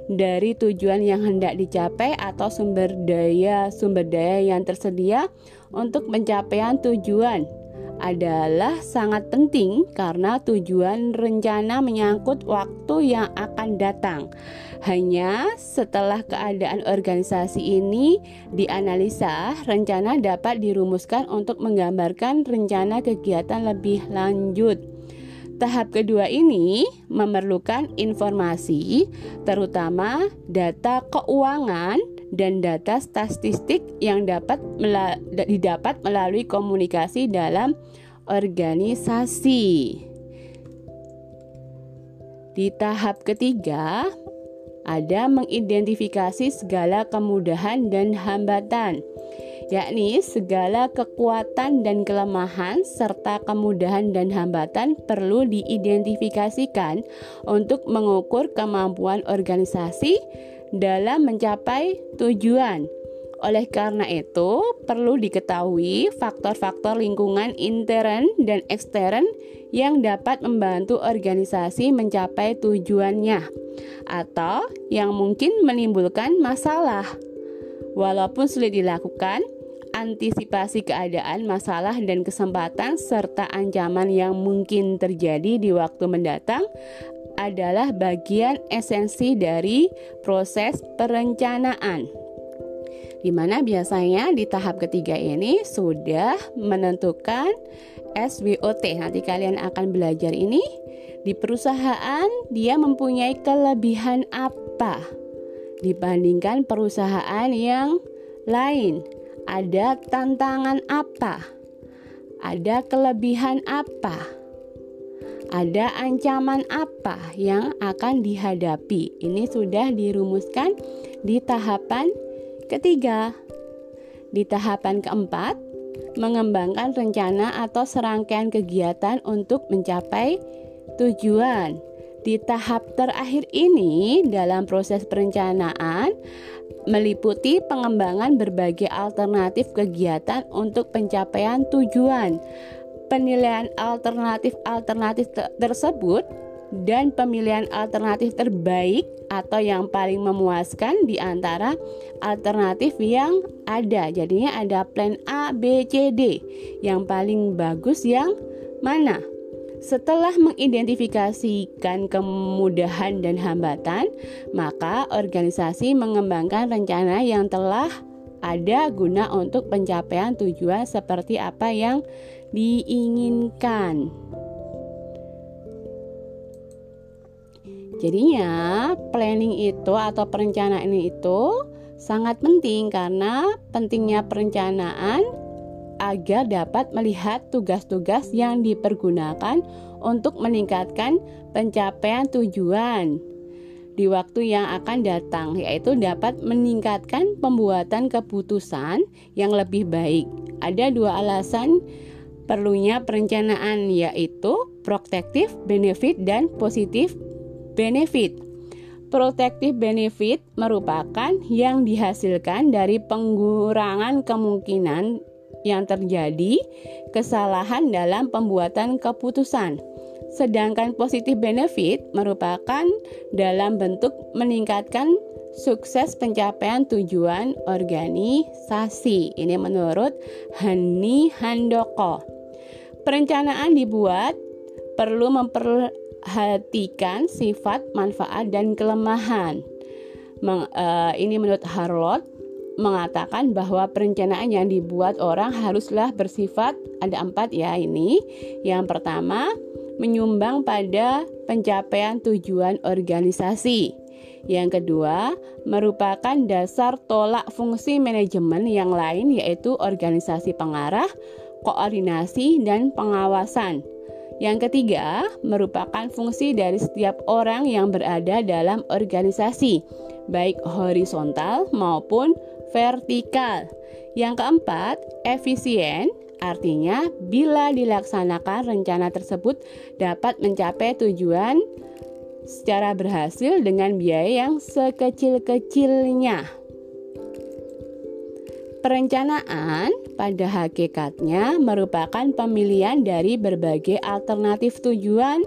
dari tujuan yang hendak dicapai atau sumber daya sumber daya yang tersedia untuk pencapaian tujuan adalah sangat penting karena tujuan rencana menyangkut waktu yang akan datang. Hanya setelah keadaan organisasi ini dianalisa, rencana dapat dirumuskan untuk menggambarkan rencana kegiatan lebih lanjut. Tahap kedua ini memerlukan informasi, terutama data keuangan dan data statistik yang dapat didapat melalui komunikasi dalam organisasi. Di tahap ketiga, ada mengidentifikasi segala kemudahan dan hambatan. yakni segala kekuatan dan kelemahan serta kemudahan dan hambatan perlu diidentifikasikan untuk mengukur kemampuan organisasi dalam mencapai tujuan. Oleh karena itu, perlu diketahui faktor-faktor lingkungan intern dan ekstern yang dapat membantu organisasi mencapai tujuannya atau yang mungkin menimbulkan masalah. Walaupun sulit dilakukan, antisipasi keadaan, masalah, dan kesempatan, serta ancaman yang mungkin terjadi di waktu mendatang adalah bagian esensi dari proses perencanaan. Di mana biasanya di tahap ketiga ini sudah menentukan SWOT. Nanti kalian akan belajar ini di perusahaan dia mempunyai kelebihan apa dibandingkan perusahaan yang lain ada tantangan apa? Ada kelebihan apa? Ada ancaman apa yang akan dihadapi? Ini sudah dirumuskan di tahapan ketiga. Di tahapan keempat, mengembangkan rencana atau serangkaian kegiatan untuk mencapai tujuan. Di tahap terakhir ini, dalam proses perencanaan, meliputi pengembangan berbagai alternatif kegiatan untuk pencapaian tujuan. Penilaian alternatif-alternatif tersebut dan pemilihan alternatif terbaik atau yang paling memuaskan di antara alternatif yang ada. Jadinya ada plan A, B, C, D. Yang paling bagus yang mana? Setelah mengidentifikasikan kemudahan dan hambatan, maka organisasi mengembangkan rencana yang telah ada guna untuk pencapaian tujuan seperti apa yang diinginkan. Jadinya, planning itu atau perencanaan itu sangat penting karena pentingnya perencanaan agar dapat melihat tugas-tugas yang dipergunakan untuk meningkatkan pencapaian tujuan di waktu yang akan datang, yaitu dapat meningkatkan pembuatan keputusan yang lebih baik. Ada dua alasan perlunya perencanaan, yaitu protektif benefit dan positif benefit. Protective benefit merupakan yang dihasilkan dari pengurangan kemungkinan yang terjadi kesalahan dalam pembuatan keputusan. Sedangkan positif benefit merupakan dalam bentuk meningkatkan sukses pencapaian tujuan organisasi. Ini menurut Hani Handoko. Perencanaan dibuat perlu memperhatikan sifat, manfaat, dan kelemahan. Meng, uh, ini menurut Harlot mengatakan bahwa perencanaan yang dibuat orang haruslah bersifat ada empat ya ini. Yang pertama, menyumbang pada pencapaian tujuan organisasi. Yang kedua, merupakan dasar tolak fungsi manajemen yang lain yaitu organisasi pengarah, koordinasi, dan pengawasan. Yang ketiga, merupakan fungsi dari setiap orang yang berada dalam organisasi, baik horizontal maupun vertikal. Yang keempat, efisien artinya bila dilaksanakan rencana tersebut dapat mencapai tujuan secara berhasil dengan biaya yang sekecil-kecilnya. Perencanaan pada hakikatnya merupakan pemilihan dari berbagai alternatif tujuan,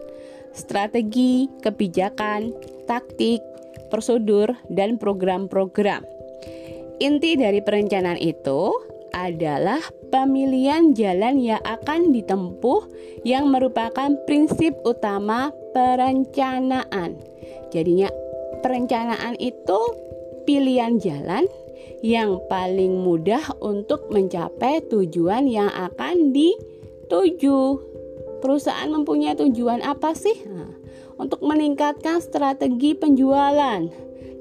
strategi, kebijakan, taktik, prosedur, dan program-program. Inti dari perencanaan itu adalah pemilihan jalan yang akan ditempuh yang merupakan prinsip utama perencanaan. Jadinya perencanaan itu pilihan jalan yang paling mudah untuk mencapai tujuan yang akan dituju. Perusahaan mempunyai tujuan apa sih? Nah, untuk meningkatkan strategi penjualan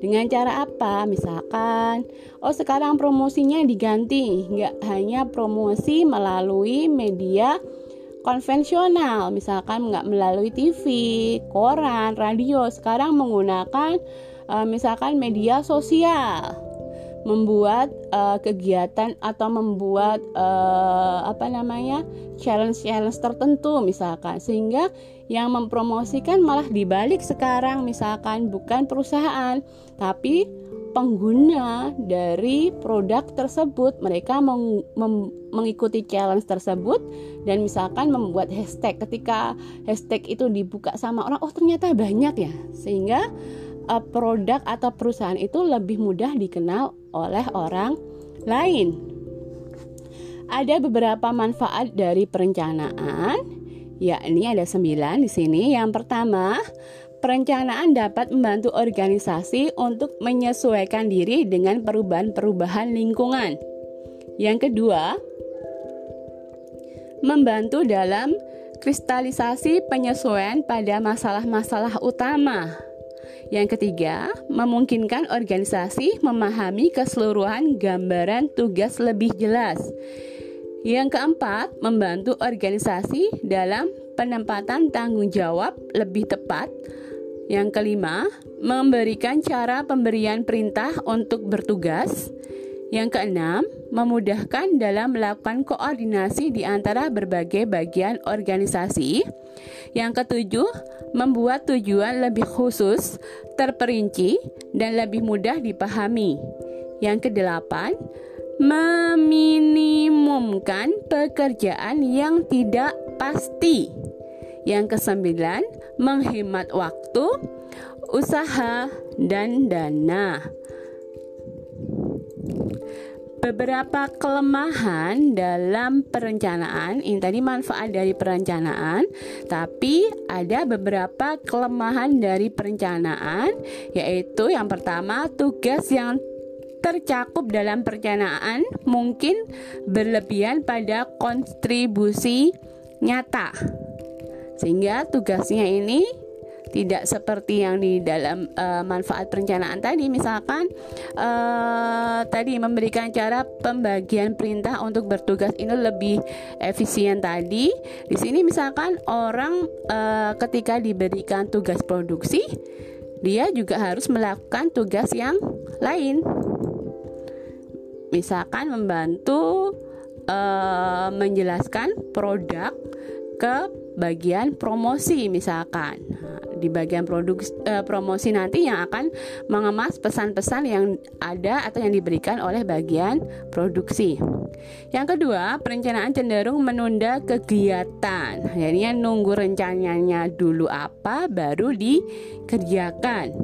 dengan cara apa? Misalkan, oh sekarang promosinya diganti, nggak hanya promosi melalui media konvensional, misalkan nggak melalui TV, koran, radio. Sekarang menggunakan uh, misalkan media sosial. Membuat uh, kegiatan atau membuat uh, apa namanya challenge-challenge tertentu misalkan. Sehingga yang mempromosikan malah dibalik sekarang misalkan bukan perusahaan tapi pengguna dari produk tersebut. Mereka meng, mem, mengikuti challenge tersebut dan misalkan membuat hashtag. Ketika hashtag itu dibuka sama orang oh ternyata banyak ya. Sehingga uh, produk atau perusahaan itu lebih mudah dikenal oleh orang lain ada beberapa manfaat dari perencanaan yakni ada sembilan di sini yang pertama Perencanaan dapat membantu organisasi untuk menyesuaikan diri dengan perubahan-perubahan lingkungan. Yang kedua, membantu dalam kristalisasi penyesuaian pada masalah-masalah utama. Yang ketiga, memungkinkan organisasi memahami keseluruhan gambaran tugas lebih jelas. Yang keempat, membantu organisasi dalam penempatan tanggung jawab lebih tepat yang kelima, memberikan cara pemberian perintah untuk bertugas. Yang keenam, memudahkan dalam melakukan koordinasi di antara berbagai bagian organisasi. Yang ketujuh, membuat tujuan lebih khusus, terperinci, dan lebih mudah dipahami. Yang kedelapan, meminimumkan pekerjaan yang tidak pasti. Yang kesembilan, menghemat waktu, usaha, dan dana. Beberapa kelemahan dalam perencanaan, ini tadi manfaat dari perencanaan, tapi ada beberapa kelemahan dari perencanaan, yaitu yang pertama tugas yang tercakup dalam perencanaan mungkin berlebihan pada kontribusi nyata. Sehingga tugasnya ini tidak seperti yang di dalam uh, manfaat perencanaan tadi. Misalkan uh, tadi memberikan cara pembagian perintah untuk bertugas ini lebih efisien tadi. Di sini misalkan orang uh, ketika diberikan tugas produksi dia juga harus melakukan tugas yang lain. Misalkan membantu uh, menjelaskan produk ke bagian promosi misalkan. Di bagian produk uh, promosi nanti yang akan mengemas pesan-pesan yang ada atau yang diberikan oleh bagian produksi. Yang kedua, perencanaan cenderung menunda kegiatan. Jadinya nunggu rencananya dulu apa baru dikerjakan.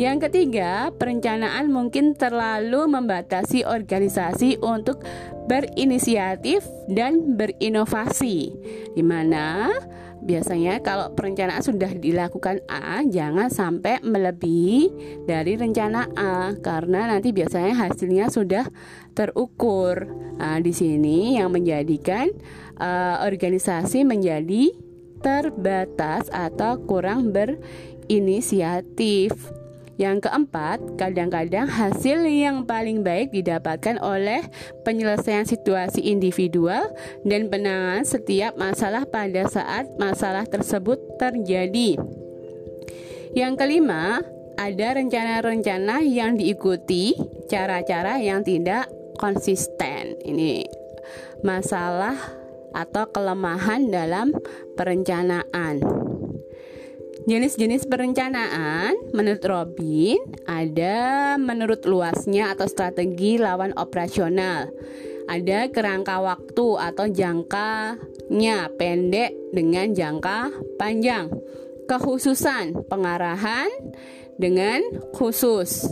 Yang ketiga, perencanaan mungkin terlalu membatasi organisasi untuk berinisiatif dan berinovasi. Di mana biasanya kalau perencanaan sudah dilakukan A, jangan sampai melebihi dari rencana A karena nanti biasanya hasilnya sudah terukur. Nah, di sini yang menjadikan uh, organisasi menjadi terbatas atau kurang berinisiatif. Yang keempat, kadang-kadang hasil yang paling baik didapatkan oleh penyelesaian situasi individual dan penanganan setiap masalah pada saat masalah tersebut terjadi. Yang kelima, ada rencana-rencana yang diikuti, cara-cara yang tidak konsisten. Ini masalah atau kelemahan dalam perencanaan. Jenis-jenis perencanaan menurut Robin ada menurut luasnya atau strategi lawan operasional. Ada kerangka waktu atau jangkanya pendek dengan jangka panjang. Kekhususan pengarahan dengan khusus.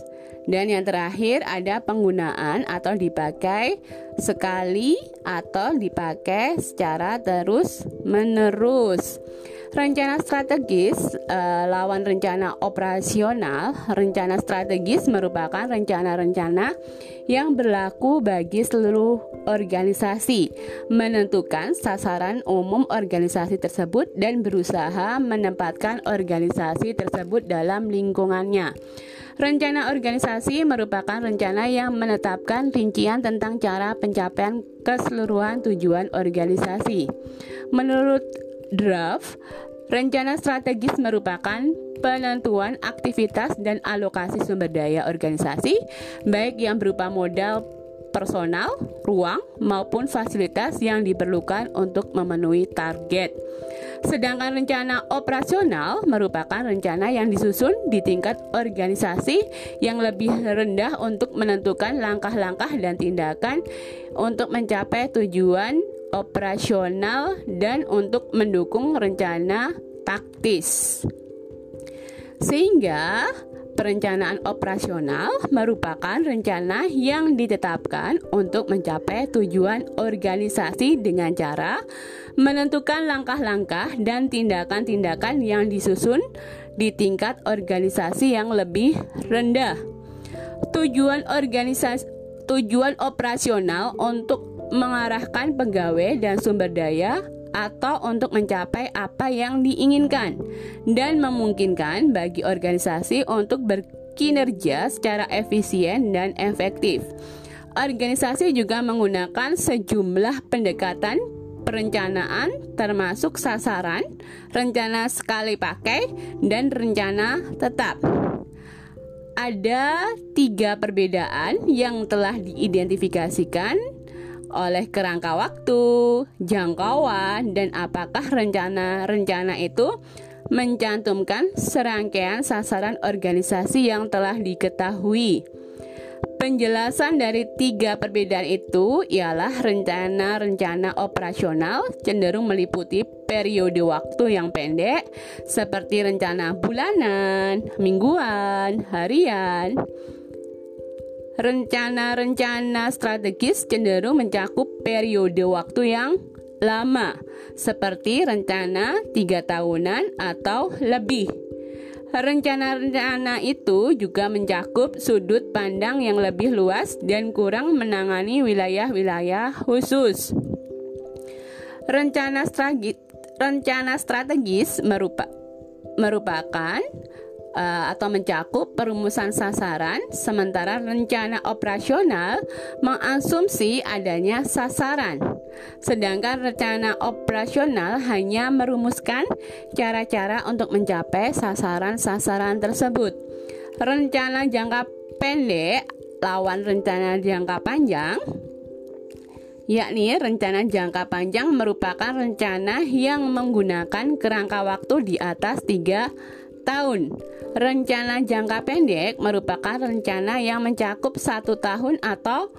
Dan yang terakhir ada penggunaan atau dipakai sekali atau dipakai secara terus menerus. Rencana strategis uh, lawan rencana operasional. Rencana strategis merupakan rencana-rencana yang berlaku bagi seluruh organisasi, menentukan sasaran umum organisasi tersebut dan berusaha menempatkan organisasi tersebut dalam lingkungannya. Rencana organisasi merupakan rencana yang menetapkan rincian tentang cara pencapaian keseluruhan tujuan organisasi. Menurut draft, Rencana strategis merupakan penentuan aktivitas dan alokasi sumber daya organisasi, baik yang berupa modal personal, ruang, maupun fasilitas yang diperlukan untuk memenuhi target. Sedangkan rencana operasional merupakan rencana yang disusun di tingkat organisasi yang lebih rendah untuk menentukan langkah-langkah dan tindakan untuk mencapai tujuan operasional dan untuk mendukung rencana taktis. Sehingga perencanaan operasional merupakan rencana yang ditetapkan untuk mencapai tujuan organisasi dengan cara menentukan langkah-langkah dan tindakan-tindakan yang disusun di tingkat organisasi yang lebih rendah. Tujuan organisasi tujuan operasional untuk mengarahkan pegawai dan sumber daya atau untuk mencapai apa yang diinginkan dan memungkinkan bagi organisasi untuk berkinerja secara efisien dan efektif. Organisasi juga menggunakan sejumlah pendekatan perencanaan termasuk sasaran, rencana sekali pakai, dan rencana tetap. Ada tiga perbedaan yang telah diidentifikasikan oleh kerangka waktu, jangkauan, dan apakah rencana-rencana itu mencantumkan serangkaian sasaran organisasi yang telah diketahui. Penjelasan dari tiga perbedaan itu ialah rencana-rencana operasional cenderung meliputi periode waktu yang pendek seperti rencana bulanan, mingguan, harian, Rencana-rencana strategis cenderung mencakup periode waktu yang lama, seperti rencana tiga tahunan atau lebih. Rencana-rencana itu juga mencakup sudut pandang yang lebih luas dan kurang menangani wilayah-wilayah khusus. Rencana strategis, rencana strategis merupa, merupakan uh, atau mencakup perumusan sasaran, sementara rencana operasional mengasumsi adanya sasaran. Sedangkan rencana operasional hanya merumuskan cara-cara untuk mencapai sasaran-sasaran tersebut. Rencana jangka pendek lawan rencana jangka panjang yakni rencana jangka panjang merupakan rencana yang menggunakan kerangka waktu di atas tiga tahun. Rencana jangka pendek merupakan rencana yang mencakup satu tahun atau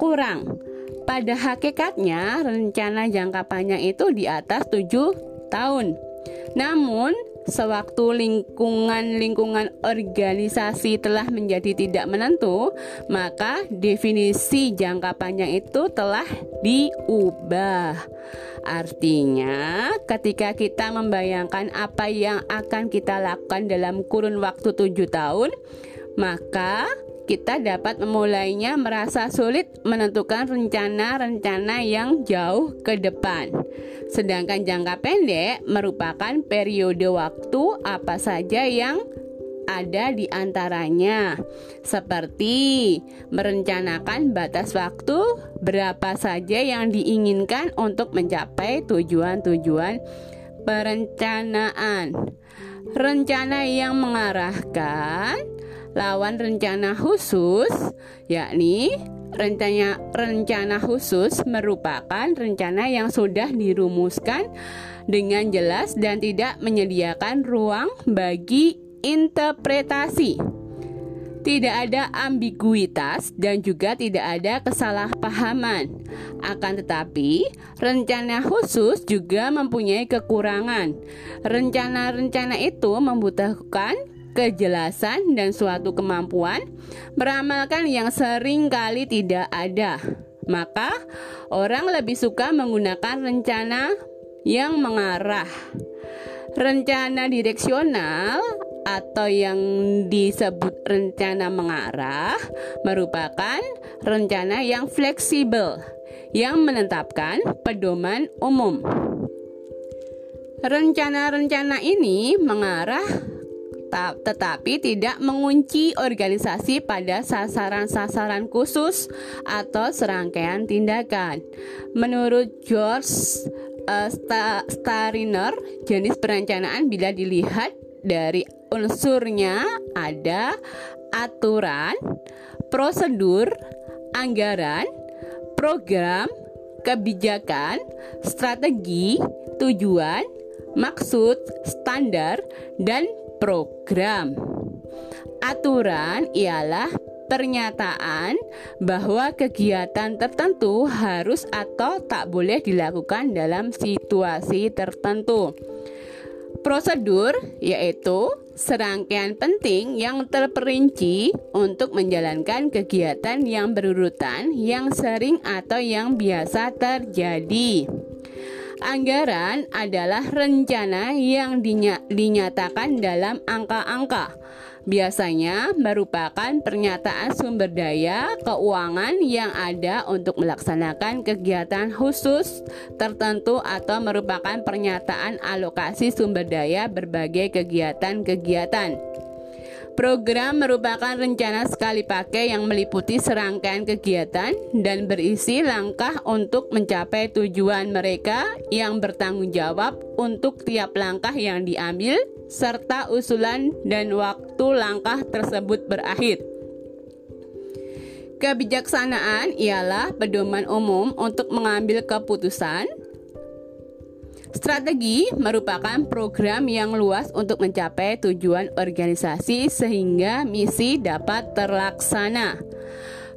kurang. Pada hakikatnya, rencana jangka panjang itu di atas tujuh tahun. Namun, sewaktu lingkungan-lingkungan organisasi telah menjadi tidak menentu, maka definisi jangka panjang itu telah diubah. Artinya, ketika kita membayangkan apa yang akan kita lakukan dalam kurun waktu tujuh tahun, maka kita dapat memulainya merasa sulit menentukan rencana-rencana yang jauh ke depan. Sedangkan jangka pendek merupakan periode waktu apa saja yang ada di antaranya, seperti merencanakan batas waktu berapa saja yang diinginkan untuk mencapai tujuan-tujuan perencanaan. Rencana yang mengarahkan lawan rencana khusus, yakni rencana rencana khusus merupakan rencana yang sudah dirumuskan dengan jelas dan tidak menyediakan ruang bagi interpretasi. Tidak ada ambiguitas dan juga tidak ada kesalahpahaman. Akan tetapi, rencana khusus juga mempunyai kekurangan. Rencana-rencana itu membutuhkan kejelasan dan suatu kemampuan beramalkan yang sering kali tidak ada. Maka orang lebih suka menggunakan rencana yang mengarah. Rencana direksional atau yang disebut rencana mengarah merupakan rencana yang fleksibel yang menetapkan pedoman umum. Rencana-rencana ini mengarah tetapi tidak mengunci organisasi pada sasaran-sasaran khusus atau serangkaian tindakan. Menurut George uh, Stariner jenis perencanaan bila dilihat dari unsurnya ada aturan, prosedur, anggaran, program, kebijakan, strategi, tujuan, maksud, standar, dan program. Aturan ialah pernyataan bahwa kegiatan tertentu harus atau tak boleh dilakukan dalam situasi tertentu. Prosedur yaitu serangkaian penting yang terperinci untuk menjalankan kegiatan yang berurutan yang sering atau yang biasa terjadi. Anggaran adalah rencana yang dinyatakan dalam angka-angka biasanya merupakan pernyataan sumber daya keuangan yang ada untuk melaksanakan kegiatan khusus tertentu atau merupakan pernyataan alokasi sumber daya berbagai kegiatan-kegiatan. Program merupakan rencana sekali pakai yang meliputi serangkaian kegiatan dan berisi langkah untuk mencapai tujuan mereka yang bertanggung jawab untuk tiap langkah yang diambil serta usulan dan waktu langkah tersebut berakhir. Kebijaksanaan ialah pedoman umum untuk mengambil keputusan. Strategi merupakan program yang luas untuk mencapai tujuan organisasi sehingga misi dapat terlaksana.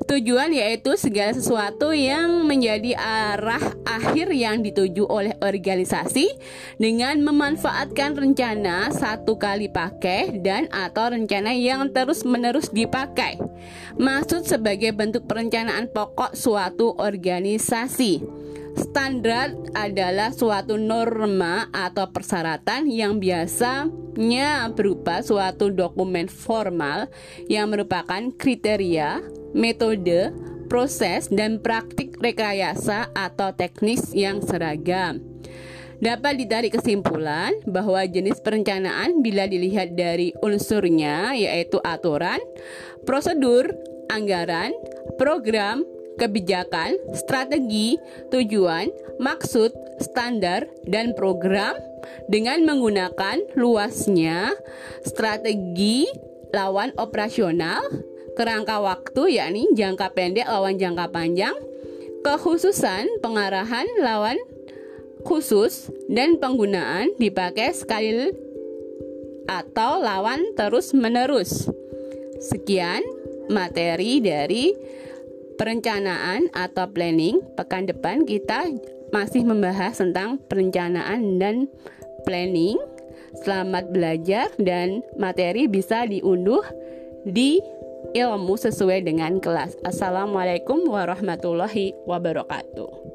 Tujuan yaitu segala sesuatu yang menjadi arah akhir yang dituju oleh organisasi dengan memanfaatkan rencana satu kali pakai dan atau rencana yang terus-menerus dipakai. Maksud sebagai bentuk perencanaan pokok suatu organisasi. Standar adalah suatu norma atau persyaratan yang biasanya berupa suatu dokumen formal yang merupakan kriteria, metode, proses, dan praktik rekayasa atau teknis yang seragam. Dapat ditarik kesimpulan bahwa jenis perencanaan bila dilihat dari unsurnya yaitu aturan, prosedur, anggaran, program, kebijakan, strategi, tujuan, maksud, standar, dan program dengan menggunakan luasnya strategi lawan operasional, kerangka waktu yakni jangka pendek lawan jangka panjang, kekhususan pengarahan lawan khusus dan penggunaan dipakai sekali atau lawan terus menerus. Sekian materi dari perencanaan atau planning. Pekan depan kita masih membahas tentang perencanaan dan planning. Selamat belajar dan materi bisa diunduh di ilmu sesuai dengan kelas. Assalamualaikum warahmatullahi wabarakatuh.